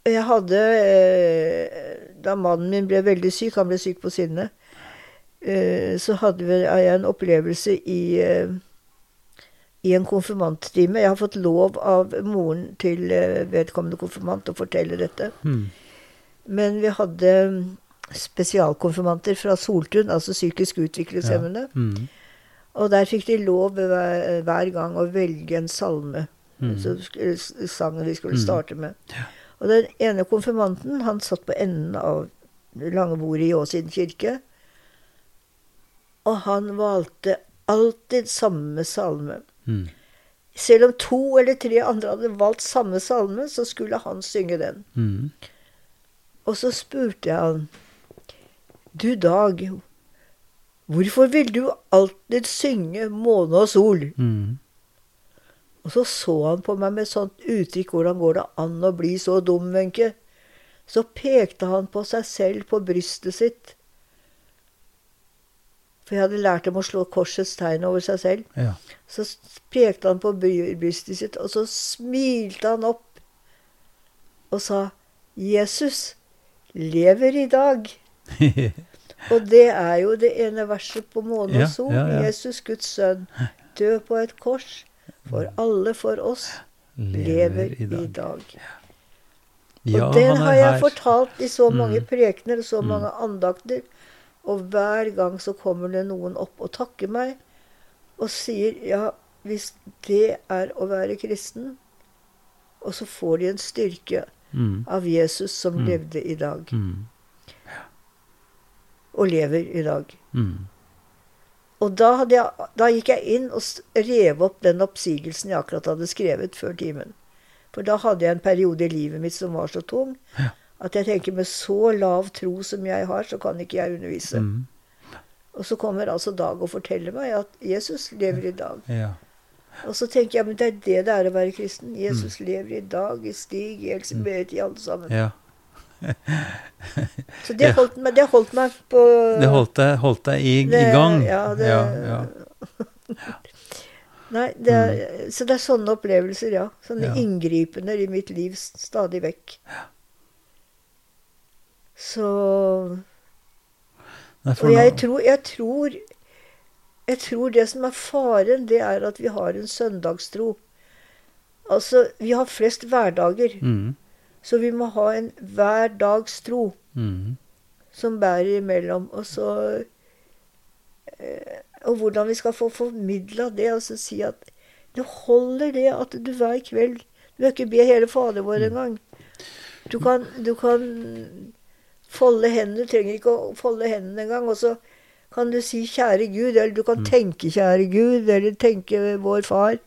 jeg hadde eh, Da mannen min ble veldig syk, han ble syk på sinnet, eh, så hadde jeg en opplevelse i eh, i en konfirmanttime. Jeg har fått lov av moren til vedkommende konfirmant å fortelle dette. Mm. Men vi hadde spesialkonfirmanter fra Soltun, altså psykisk utviklingshemmede. Ja. Mm. Og der fikk de lov hver, hver gang å velge en salme. Mm. Så sangen vi skulle mm. starte med. Og den ene konfirmanten, han satt på enden av Langebordet lange bordet i Åsiden kirke. Og han valgte alltid samme salme. Mm. Selv om to eller tre andre hadde valgt samme salme, så skulle han synge den. Mm. Og så spurte jeg han Du, Dag, hvorfor vil du alltid synge måne og sol? Mm. Og så så han på meg med sånt uttrykk Hvordan går det an å bli så dum, Wenche? Så pekte han på seg selv, på brystet sitt. For jeg hadde lært dem å slå korsets tegn over seg selv. Ja. Så pekte han på brystet sitt, og så smilte han opp og sa, 'Jesus, lever i dag. og det er jo det ene verset på måne og sol. Ja, ja, Jesus, Guds sønn, død på et kors. For alle for oss lever, i dag. Dag. og den har jeg fortalt i så mange mm. prekener og så mm. mange andakter. Og hver gang så kommer det noen opp og takker meg og sier ja, hvis det er å være kristen Og så får de en styrke mm. av Jesus som mm. levde i dag. Mm. Og lever i dag. Mm. Og da, jeg, da, gikk jeg inn og rev opp den oppsigelsen jeg akkurat hadde skrevet før timen. For da hadde jeg en periode i livet mitt som var så tung ja. at jeg tenker med så lav tro som jeg har, så kan ikke jeg undervise. Mm. Og så kommer altså Dag og forteller meg at Jesus lever i dag. Ja. Og så tenker jeg men det er det det er å være kristen. Jesus mm. lever i dag, i Stig, i Elsebeet, i alle sammen. Ja. så det holdt, meg, det holdt, meg, på Det holdt deg, holdt deg i, det, i, gang? Ja. Det, ja, ja. Nei, det er, mm. Så det er sånne opplevelser, ja. Sånne inngripener i mitt liv stadig vekk. Så Og jeg tror, jeg tror jeg tror det som er faren, det er at vi har en søndagstro. Altså, vi har flest hverdager. Mm. Så vi må ha en hverdagstro mm. som bærer imellom. Og så eh, Og hvordan vi skal få formidla det. og så si at det holder det at du hver kveld Du bør ikke be hele Fader vår mm. engang. Du kan, du kan folde hendene. Du trenger ikke å folde hendene engang. Og så kan du si 'Kjære Gud', eller du kan mm. tenke 'Kjære Gud', eller tenke 'Vår Far'.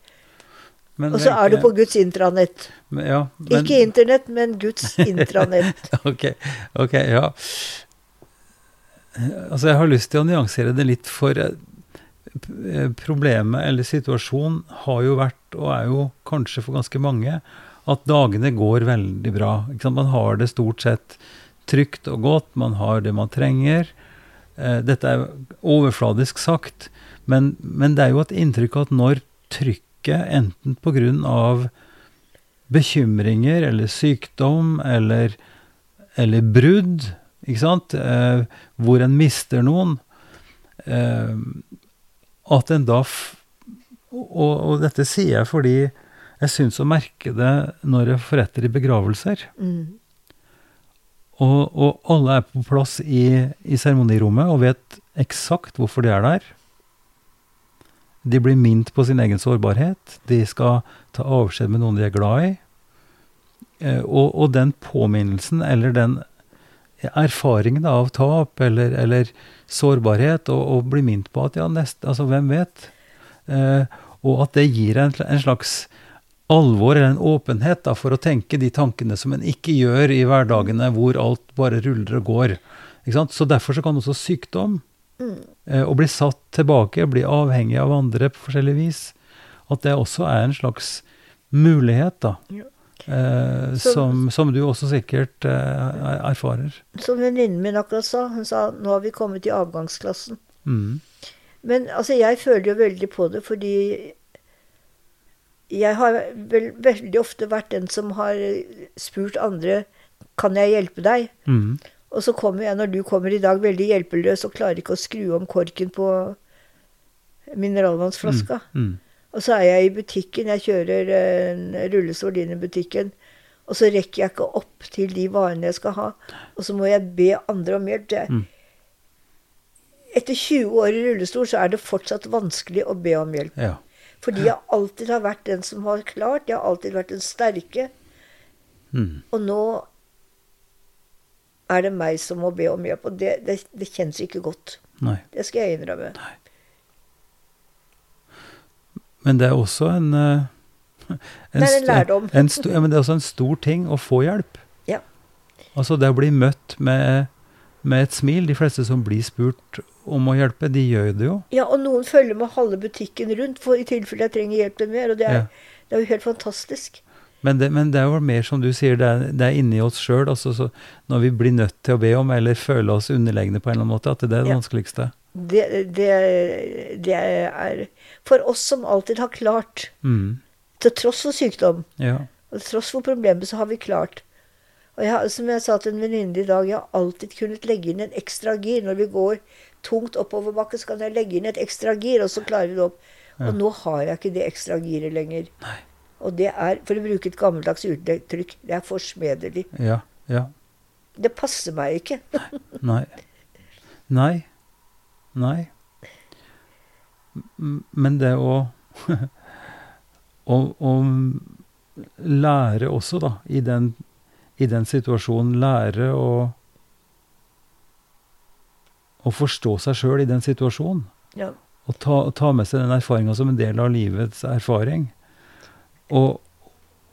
Og så er du på Guds intranett. Men, ja, men, ikke Internett, men Guds intranett. ok, ok, ja. Altså, jeg har lyst til å nyansere det litt, for eh, problemet eller situasjonen har jo vært, og er jo kanskje for ganske mange, at dagene går veldig bra. Man har det stort sett trygt og godt, man har det man trenger. Eh, dette er overfladisk sagt, men, men, det er jo et inntrykk at når trykket, enten pga. bekymringer eller sykdom eller, eller brudd, ikke sant, eh, hvor en mister noen, eh, at en da og, og, dette sier jeg fordi jeg syns å merke det når jeg forretter i begravelser. Mm. Og, og, alle er på plass i, i seremonirommet og vet eksakt hvorfor de er der. De blir minnet på sin egen sårbarhet. De skal ta avskjed med noen de er glad i. Eh, og, og, den påminnelsen, eller den erfaringen av tap eller, eller sårbarhet, og, og bli minnet på at ja, nest, altså hvem vet? Eh, og at det gir en, en, slags alvor eller en åpenhet da, for å tenke de tankene som en ikke gjør i hverdagene hvor alt bare ruller og går. Så derfor så kan også sykdom Mm. Eh, å bli satt tilbake, bli avhengig av andre på forskjellig vis. At det også er en slags mulighet, da. Ja. Eh, som, som, du også sikkert eh, erfarer. Som venninnen min akkurat sa. Hun sa nå har vi kommet i avgangsklassen. Mm. Men altså, jeg føler jo veldig på det, fordi jeg har vel, veldig ofte vært den som har spurt andre kan jeg hjelpe deg. Mm. Og så kommer jeg, når du kommer i dag, veldig hjelpeløs og klarer ikke å skru om korken på mineralvannsflaska. Mm, mm. Og så er jeg i butikken, jeg kjører en rullestol inn i butikken. Og så rekker jeg ikke opp til de varene jeg skal ha. Og så må jeg be andre om hjelp. Mm. Etter 20 år i rullestol så er det fortsatt vanskelig å be om hjelp. Ja. Fordi jeg alltid har vært den som har klart. Jeg har alltid vært den sterke. Mm. Og nå er det meg som må be om hjelp. Og det, det, det kjennes ikke godt. Nei. Det skal jeg innrømme. Nei. Men det er også en, eh, en Det er en lærdom. En, en ja, men det er også en stor ting å få hjelp. Ja. Altså det å bli møtt med, med et smil. De fleste som blir spurt om å hjelpe, de gjør det jo. Ja, og noen følger med halve butikken rundt for i tilfelle jeg trenger hjelp mer. Og det er, ja. det er jo helt fantastisk. Men det, men det, er jo mer som du sier, det er, det er inni oss sjøl. Altså, når vi blir nødt til å be om, eller føle oss underlegne på en eller annen måte, at det er det ja. vanskeligste. Det, det, er For oss som alltid har klart, mm. til tross for sykdom, ja. og til tross for problemet, så har vi klart. Og jeg, som jeg sa til en venninne i dag, jeg har alltid kunnet legge inn en ekstra gir. Når vi går tungt oppoverbakke, så kan jeg legge inn et ekstra gir, og så klarer vi det opp. Ja. Og nå har jeg ikke det ekstra giret lenger. Nei. Og det er, for å bruke et gammeldags uttrykk, det er forsmedelig. Ja, ja. Det passer meg ikke. Nei. Nei. Nei. Men det å, å, å lære også, da, i den, i den situasjonen, lære å å forstå seg sjøl i den situasjonen. Ja. Og ta, ta, med seg den erfaringa som en del av livets erfaring. Og,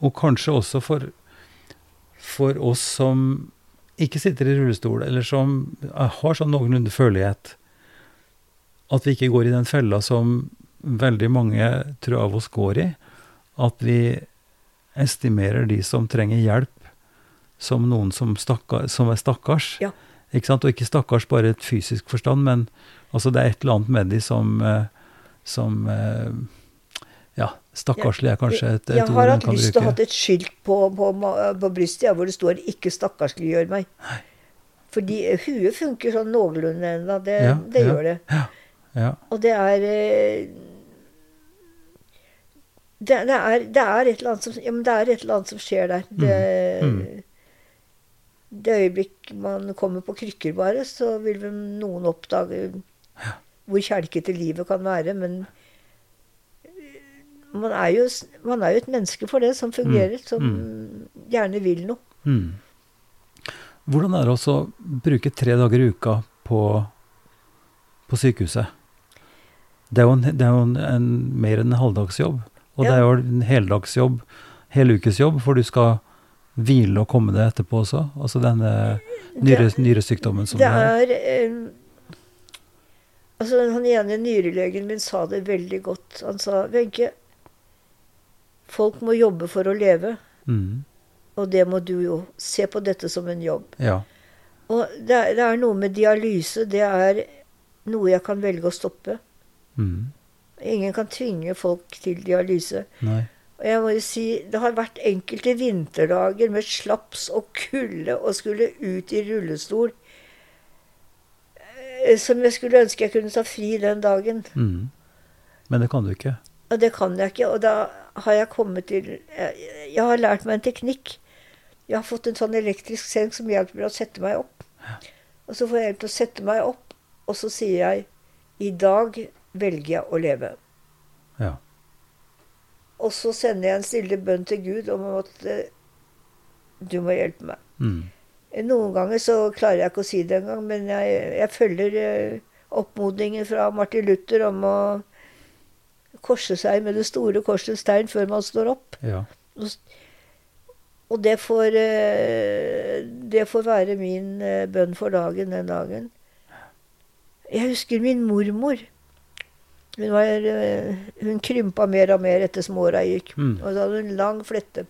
og kanskje også for, for, oss som ikke sitter i rullestol, eller som har sånn noenlunde følelighet, at vi ikke går i den fella som veldig mange tror av oss går i. At vi estimerer de som trenger hjelp, som noen som, stakkar, som er stakkars. Ja. Ikke sant? Og ikke stakkars bare i et fysisk forstand, men altså det er et eller annet med de som, eh, som eh, stakkarslig er kanskje et, et jeg, ord man kan bruke. Jeg har hatt lyst til å ha et skilt på, på, på brystet ja, hvor det står 'ikke stakkarsliggjør meg'. Nei. Fordi huet funker sånn noenlunde ennå. Det, ja, det ja, gjør det. Ja, Og det er, eh, det, det, er det, er et eller annet som, ja, det er et eller annet som skjer der. Det, mm. Mm. det øyeblikk man kommer på krykker, bare, så vil vel noen oppdage hvor kjelkete livet kan være. men man er, jo, man er jo et menneske for det, som fungerer, mm. som mm. gjerne vil noe. Mm. Hvordan er det å bruke tre dager i uka på, på sykehuset? Det er jo, en, det er jo en, en, mer enn en halvdagsjobb. Og ja. det er jo en heldagsjobb, helukesjobb, for du skal hvile og komme deg etterpå også. Altså denne nyre, nyresykdommen som det er. Det er eh, altså Han ene nyrelegen min sa det veldig godt. Han sa Wenche, Folk må jobbe for å leve. Mm. Og det må du jo. Se på dette som en jobb. Ja. Og det er, det er, noe med dialyse. Det er noe jeg kan velge å stoppe. Mm. Ingen kan tvinge folk til dialyse. Nei. Og jeg må jo si, det har vært enkelte vinterdager med slaps og kulde og skulle ut i rullestol eh, som jeg skulle ønske jeg kunne ta fri den dagen. Mm. Men det kan du ikke? Og det kan jeg ikke. Og da har jeg kommet til Jeg, jeg har lært meg en teknikk. Jeg har fått en sånn elektrisk seng som hjelper meg å sette meg opp. Og så får jeg hjelp til å sette meg opp, og så sier jeg i dag velger jeg å leve. Ja. Og så sender jeg en stille bønn til Gud om at eh, du må hjelpe meg. Mm. Noen ganger så klarer jeg ikke å si det engang, men jeg, jeg følger eh, oppmodningen fra Martin Luther om å korse seg med det store korsets tegn før man står opp. Ja. Og, det, får, eh, det får være min bønn for dagen den dagen. Jeg husker min mormor. Hun, var, eh, hun krympa mer og mer etter som åra gikk. Mm. Og så hadde hun lang flette.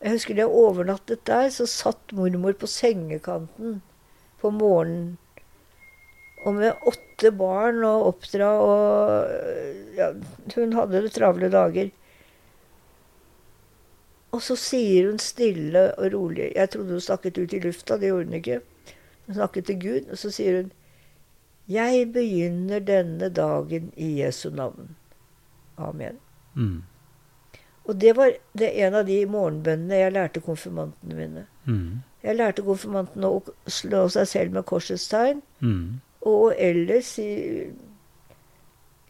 Jeg husker da jeg overnattet der, så satt mormor på sengekanten på morgenen. Og med åtte barn og oppdra og ja, Hun hadde det travle dager. Og så sier hun stille og rolig Jeg trodde hun snakket ut i lufta, det gjorde hun ikke. Hun snakket til Gud, og så sier hun jeg begynner denne dagen i Jesu navn. Amen. Mm. Og det var det en av de morgenbønnene jeg lærte konfirmantene mine. Mm. Jeg lærte konfirmantene å slå seg selv med korsets tegn. Mm. Og ellers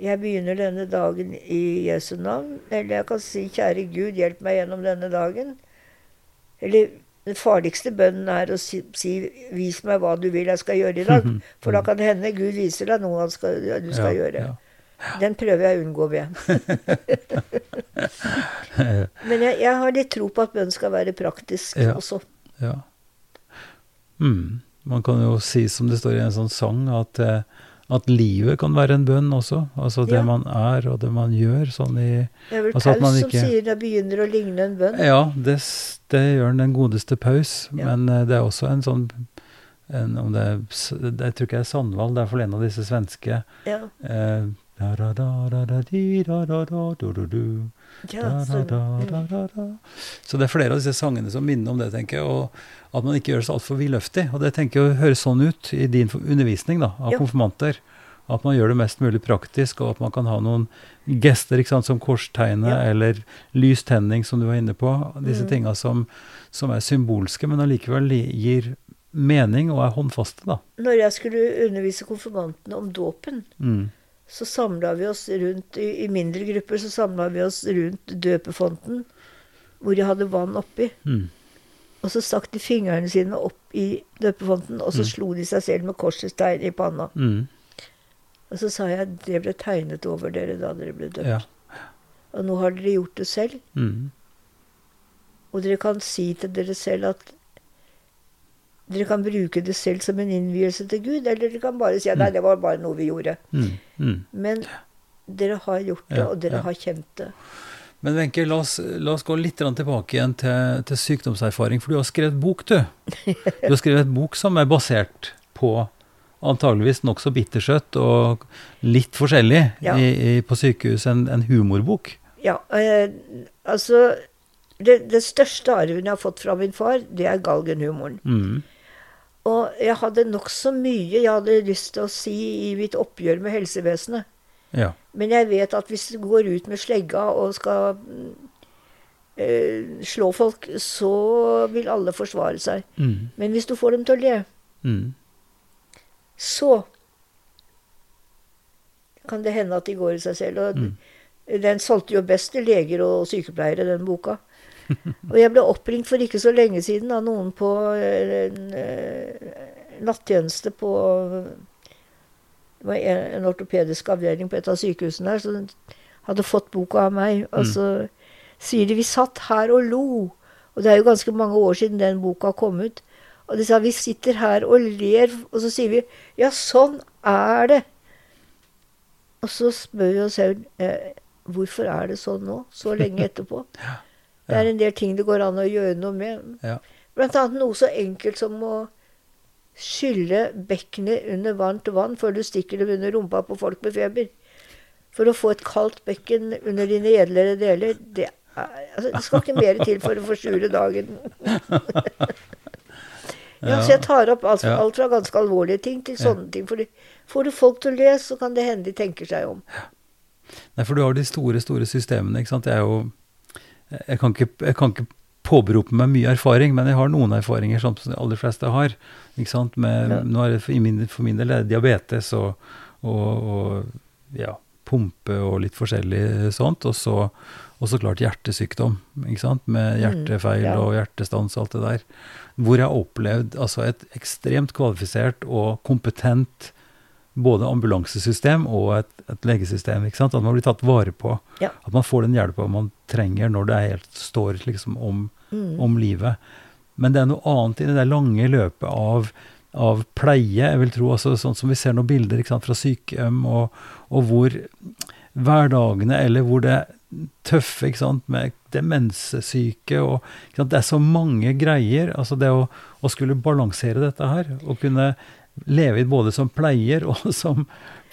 Jeg begynner denne dagen i Jesu navn. Eller jeg kan si Kjære Gud, hjelp meg gjennom denne dagen. Eller den farligste bønnen er å si, si, 'Vis meg hva du vil jeg skal gjøre i dag'. For da kan det hende Gud viser deg noe skal, du skal ja, gjøre. Ja. Den prøver jeg å unngå ved. Men jeg, jeg, har litt tro på at bønn skal være praktisk også. Ja. Mm. Man kan jo si, som det står i en sånn sang, at eh, at livet kan være en bønn også. Altså det ja. man er, og det man gjør. Sånn i, det er vel altså Paus som sier det begynner å ligne en bønn. Ja, det, det gjør den godeste Paus. Ja. Men uh, det er også en sånn en, om det, Jeg tror ikke det er Sandvald, det er for en av disse svenske. Ja. Uh, så det er flere av disse sangene som minner om det, tenker jeg. Og at man ikke gjør det så altfor vidløftig. Og det tenker jeg høres sånn ut i din undervisning da, av jo. konfirmanter. At man gjør det mest mulig praktisk, og at man kan ha noen gester ikke sant, som korstegnet ja. eller lystenning, som du var inne på. Disse mm. tinga som, som, er symbolske, men allikevel gir mening og er håndfaste. da. Når jeg skulle undervise konfirmantene om dåpen, mm så samla vi oss rundt i, i mindre grupper så samla vi oss rundt døpefonten, hvor de hadde vann oppi. Mm. Og så stakk de fingrene sine opp i døpefonten, og så mm. slo de seg selv med korsets tegn i panna. Mm. Og så sa jeg det ble tegnet over dere da dere ble døpt. Ja. Og nå har dere gjort det selv. Mm. Og dere kan si til dere selv at dere kan bruke det selv som en innvielse til Gud, eller dere kan bare si at nei, mm. det var bare noe vi gjorde. Mm, mm. Men dere har gjort det, og dere ja. har kjent det. Men Wenche, la, la, oss gå litt tilbake igjen til, til, sykdomserfaring. For du har skrevet bok, du. Du har skrevet et bok som er basert på antageligvis nokså bittersøtt og litt forskjellig ja. i, i, på sykehus. En, en humorbok. Ja. Eh, altså det, det, største arven jeg har fått fra min far, det er galgenhumoren. Mm. Og jeg hadde nokså mye jeg hadde lyst til å si i mitt oppgjør med helsevesenet. Ja. Men jeg vet at hvis du går ut med slegga og skal øh, slå folk, så vil alle forsvare seg. Mm. Men hvis du får dem til å le, mm. så kan det hende at de går i seg selv. Og mm. den solgte jo best til leger og sykepleiere, den boka. Og jeg ble oppringt for ikke så lenge siden av noen på en, eh, nattjeneste på Det var en ortopedisk avdeling på et av sykehusene her som hadde fått boka av meg. Og så sier de vi satt her og lo. Og det er jo ganske mange år siden den boka kom ut. Og de sa vi sitter her og ler, og så sier vi ja, sånn er det. Og så spør vi oss selv eh, hvorfor er det sånn nå, så lenge etterpå. Det er en del ting det går an å gjøre noe med. Ja. Blant annet noe så enkelt som å skylle bekkenet under varmt vann før du stikker det under rumpa på folk med feber. For å få et kaldt bekken under dine edlere deler, det altså, Det skal ikke mer til for å forsure dagen. ja, så jeg tar opp alt, alt, fra ganske alvorlige ting til sånne ting. For får du folk til å lese, så kan det hende de tenker seg om. Nei, for du har de store, store systemene. ikke sant? Jeg, er jo, jeg, kan, ikke, jeg kan ikke påberope meg mye erfaring, men jeg har noen erfaringer som de aller fleste har. Ikke sant? Med, ja. nå er det for, min, for min del diabetes og, og, og ja, pumpe og litt forskjellig sånt. Og så, og så klart hjertesykdom, ikke sant? med mm, hjertefeil mm, ja. og hjertestans og alt det der. Hvor jeg har opplevd altså, et ekstremt kvalifisert og kompetent både ambulansesystem og et, et legesystem. ikke sant? At man blir tatt vare på. Ja. At man får den hjelpa man trenger når det er helt, står liksom om, mm. om, livet. Men det er noe annet i det der lange løpet av, av pleie, jeg vil tro, altså sånn som vi ser noen bilder sant, fra sykehjem, og, og, hvor hverdagene, eller hvor det tøffe ikke sant, med demenssyke og sant, Det er så mange greier. altså Det å, å skulle balansere dette her, og kunne leve både som pleier og som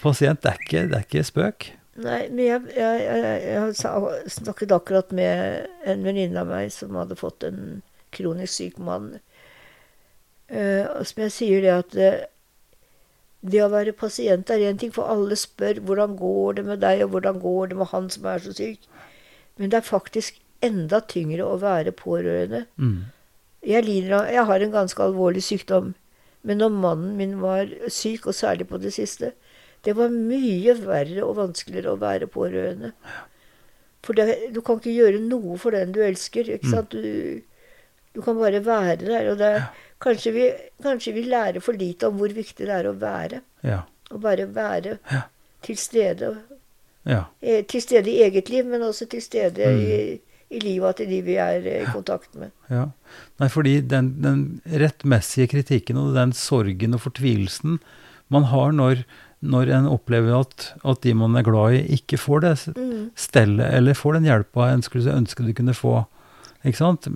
pasient, det er ikke, det er ikke spøk. Nei, men jeg, jeg, jeg, jeg snakket akkurat med en venninne av meg som hadde fått en kronisk syk mann. Uh, som jeg sier det at uh, det å være pasient er én ting, for alle spør hvordan går det med deg, og hvordan går det med han som er så syk. Men det er faktisk enda tyngre å være pårørende. Mm. Jeg, lider av, jeg har en ganske alvorlig sykdom. Men når mannen min var syk, og særlig på det siste, det var mye verre og vanskeligere å være pårørende. For det, du kan ikke gjøre noe for den du elsker. ikke mm. sant? Du, du kan bare være der. og det, kanskje, vi, kanskje, vi, lærer for lite om hvor viktig det er å være. Ja. Å bare være ja. til stede. Ja. Eh, til stede i eget liv, men også til stede mm. i i livet til de vi er i kontakt med. Ja. Nei, fordi den, den, rettmessige kritikken og den sorgen og fortvilelsen man har når, når en opplever at, at, de man er glad i, ikke får det mm. stellet, eller får den hjelpa en skulle ønske de kunne få, ikke sant,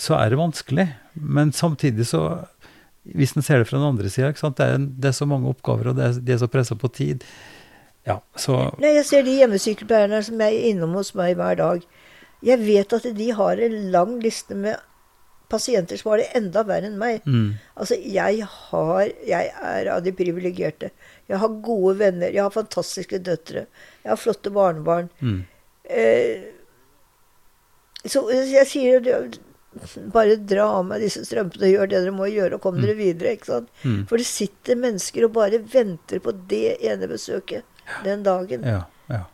så er det vanskelig. Men samtidig så hvis en ser det fra den andre sida, det, det, er så mange oppgaver, og det er, de er så pressa på tid. Ja, så Nei, Jeg ser de hjemmesykepleierne som er innom hos meg hver dag. Jeg vet at de har en lang liste med pasienter som har det enda verre enn meg. Mm. Altså, jeg har Jeg er av de privilegerte. Jeg har gode venner. Jeg har fantastiske døtre. Jeg har flotte barnebarn. Mm. Eh, så jeg sier bare dra av meg disse strømpene gjør det dere må gjøre, og kom mm. dere videre. ikke sant? Mm. For det sitter mennesker og bare venter på det ene besøket den dagen. Ja, ja.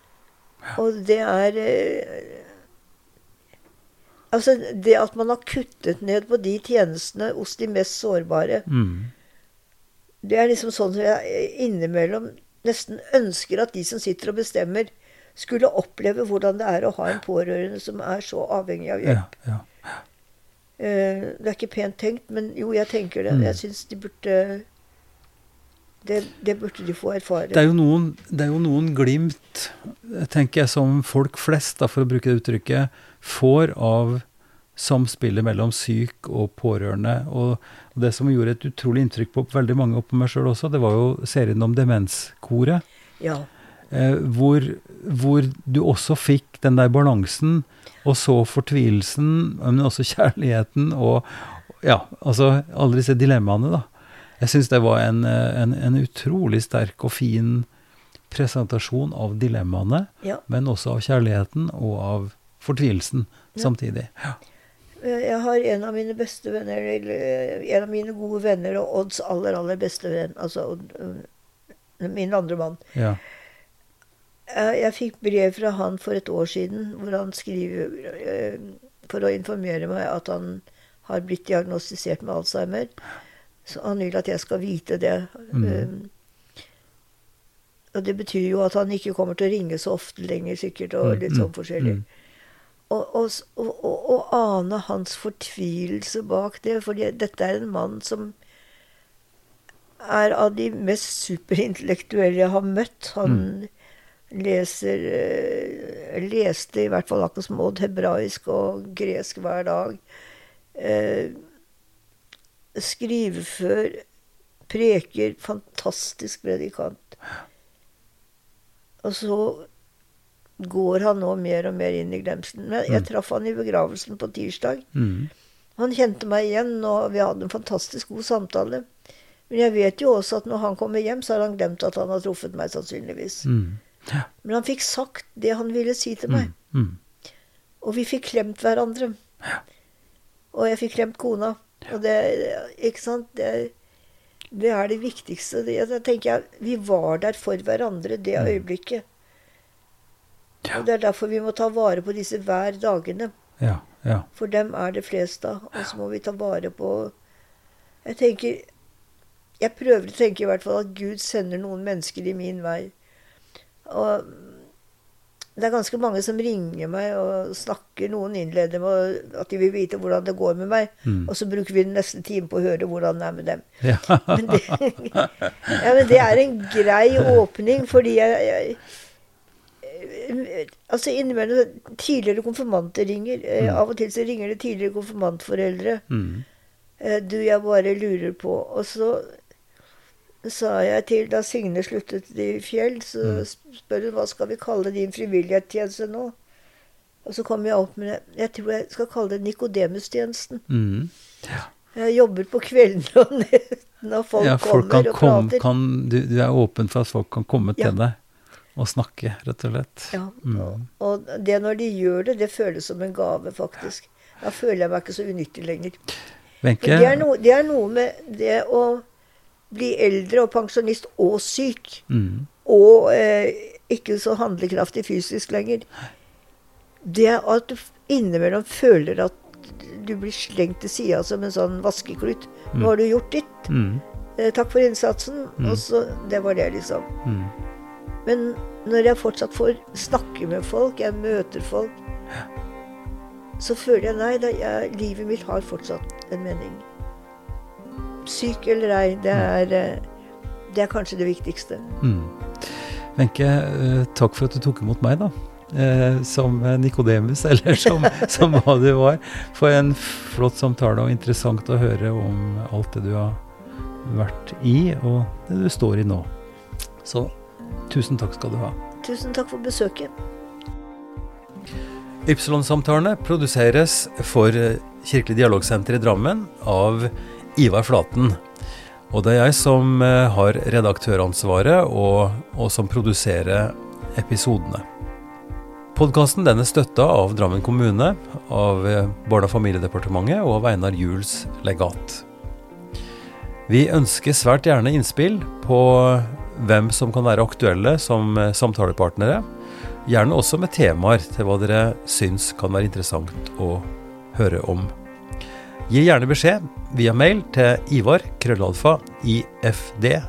Og det er eh, Altså, det at man har kuttet ned på de tjenestene hos de mest sårbare, mm. det er liksom sånn som jeg innimellom nesten ønsker at de som sitter og bestemmer, skulle oppleve hvordan det er å ha en pårørende som er så avhengig av hjelp. Ja, ja. Uh, det er ikke pent tenkt, men jo, jeg tenker det. Mm. Jeg syns de burde det, det, burde de få erfare. Det er, jo noen, det er jo noen glimt, tenker jeg, som folk flest, da, for å bruke det uttrykket, får av samspillet mellom syk og pårørende. Og, det som gjorde et utrolig inntrykk på veldig mange, og på meg sjøl også, det var jo serien om Demenskoret. Ja. Eh, hvor, hvor, du også fikk den der balansen, og så fortvilelsen, men også kjærligheten, og ja, altså alle disse dilemmaene, da. Jeg syns det var en, en, en, utrolig sterk og fin presentasjon av dilemmaene, ja. men også av kjærligheten og av fortvilelsen ja. samtidig. Ja. Jeg har en av mine beste venner, en av mine gode venner og Odds aller, aller beste venn, altså min andre mann. Ja. Jeg fikk brev fra han for et år siden hvor han skriver for å informere meg at han har blitt diagnostisert med Alzheimer. Så han vil at jeg skal vite det. Mm. Um, og det betyr jo at han ikke kommer til å ringe så ofte lenger, sikkert, og mm, litt sånn mm, forskjellig. Mm. Og, og, ane hans fortvilelse bak det, for dette er en mann som er av de mest superintellektuelle jeg har møtt. Han mm. Leser uh, Leste i hvert fall som Odd hebraisk og gresk hver dag. Uh, skrivefør, preker, fantastisk predikant. Og så går han nå mer og mer inn i glemselen. Men jeg mm. traff han i begravelsen på tirsdag. Mm. Han kjente meg igjen, og vi hadde en fantastisk god samtale. Men jeg vet jo også at når han kommer hjem, så har han glemt at han har truffet meg, sannsynligvis. Mm. Ja. Men han fikk sagt det han ville si til meg. Mm. mm. Og vi fikk klemt hverandre. Ja. Og jeg fikk klemt kona. Og det Ikke sant? Det, det er det viktigste. Det, jeg tenker jeg, Vi var der for hverandre det mm. øyeblikket. Ja. Og Det er derfor vi må ta vare på disse hver dagene. Ja, ja. For dem er det flest av. Og så må vi ta vare på Jeg tenker jeg prøver å tenke i hvert fall at Gud sender noen mennesker i min vei. Og det er ganske mange som ringer meg og snakker. Noen innleder med at de vil vite hvordan det går med meg. Mm. Og så bruker vi den neste time på å høre hvordan det er med dem. Ja. Men, det, ja, men det er en grei åpning, fordi jeg, jeg Altså innimellom Tidligere konfirmanter ringer. Eh, mm. Av og til så ringer det tidligere konfirmantforeldre. Mm. Eh, du, jeg bare lurer på Og så sa jeg til Da Signe sluttet i Fjell, så mm. spør hun hva skal vi kalle din frivillighetstjeneste nå. Og så kom jeg opp med det. Jeg tror jeg skal kalle det Nikodemustjenesten. Mm. Ja. Jeg jobber på kveldene og nettene, og folk, ja, folk kommer og kom, prater. Kan, du, du, er åpen for at folk kan komme til ja. deg og snakke, rett og slett. Ja. Mm. Og, det når de gjør det, det føles som en gave, faktisk. Da føler jeg meg ikke så unyttig lenger. Wenche? Det, er no, det er noe med det å bli eldre og pensjonist og syk. Mm. Og eh, ikke så handlekraftig fysisk lenger. Det at du innimellom føler at du blir slengt til sida som en sånn vaskeklut. Mm. Nå har du gjort ditt. Mm. Eh, takk for innsatsen. Mm. Og så Det var det, liksom. Mm. Men når jeg fortsatt får snakke med folk, jeg møter folk, så føler jeg nei, da, jeg, livet mitt har fortsatt en mening syk eller ei, det mm. er, eh, det er kanskje det viktigste. Mm. Wenche, mm. takk for at du tok imot meg, da. Eh, som Nikodemus, eller som, som, hva du var. For en flott samtale, og interessant å høre om alt det du har vært i, og det du står i nå. Så tusen takk skal du ha. Tusen takk for besøket. Ypsilon-samtalene produseres for Kirkelig dialogsenter i Drammen av Ivar Flaten. Og det er jeg som eh, har redaktøransvaret, og, og som produserer episodene. Podkasten er støtta av Drammen kommune, av eh, Barne- og familiedepartementet og av Einar Juels legat. Vi ønsker svært gjerne innspill på hvem som kan være aktuelle som eh, samtalepartnere. Gjerne også med temaer til hva dere syns kan være interessant å høre om. Gi gjerne beskjed via mail til ivar krøllalfa ifd.no.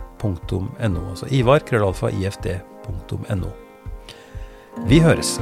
Altså ivar krøllalfa ifd.no. Vi høres.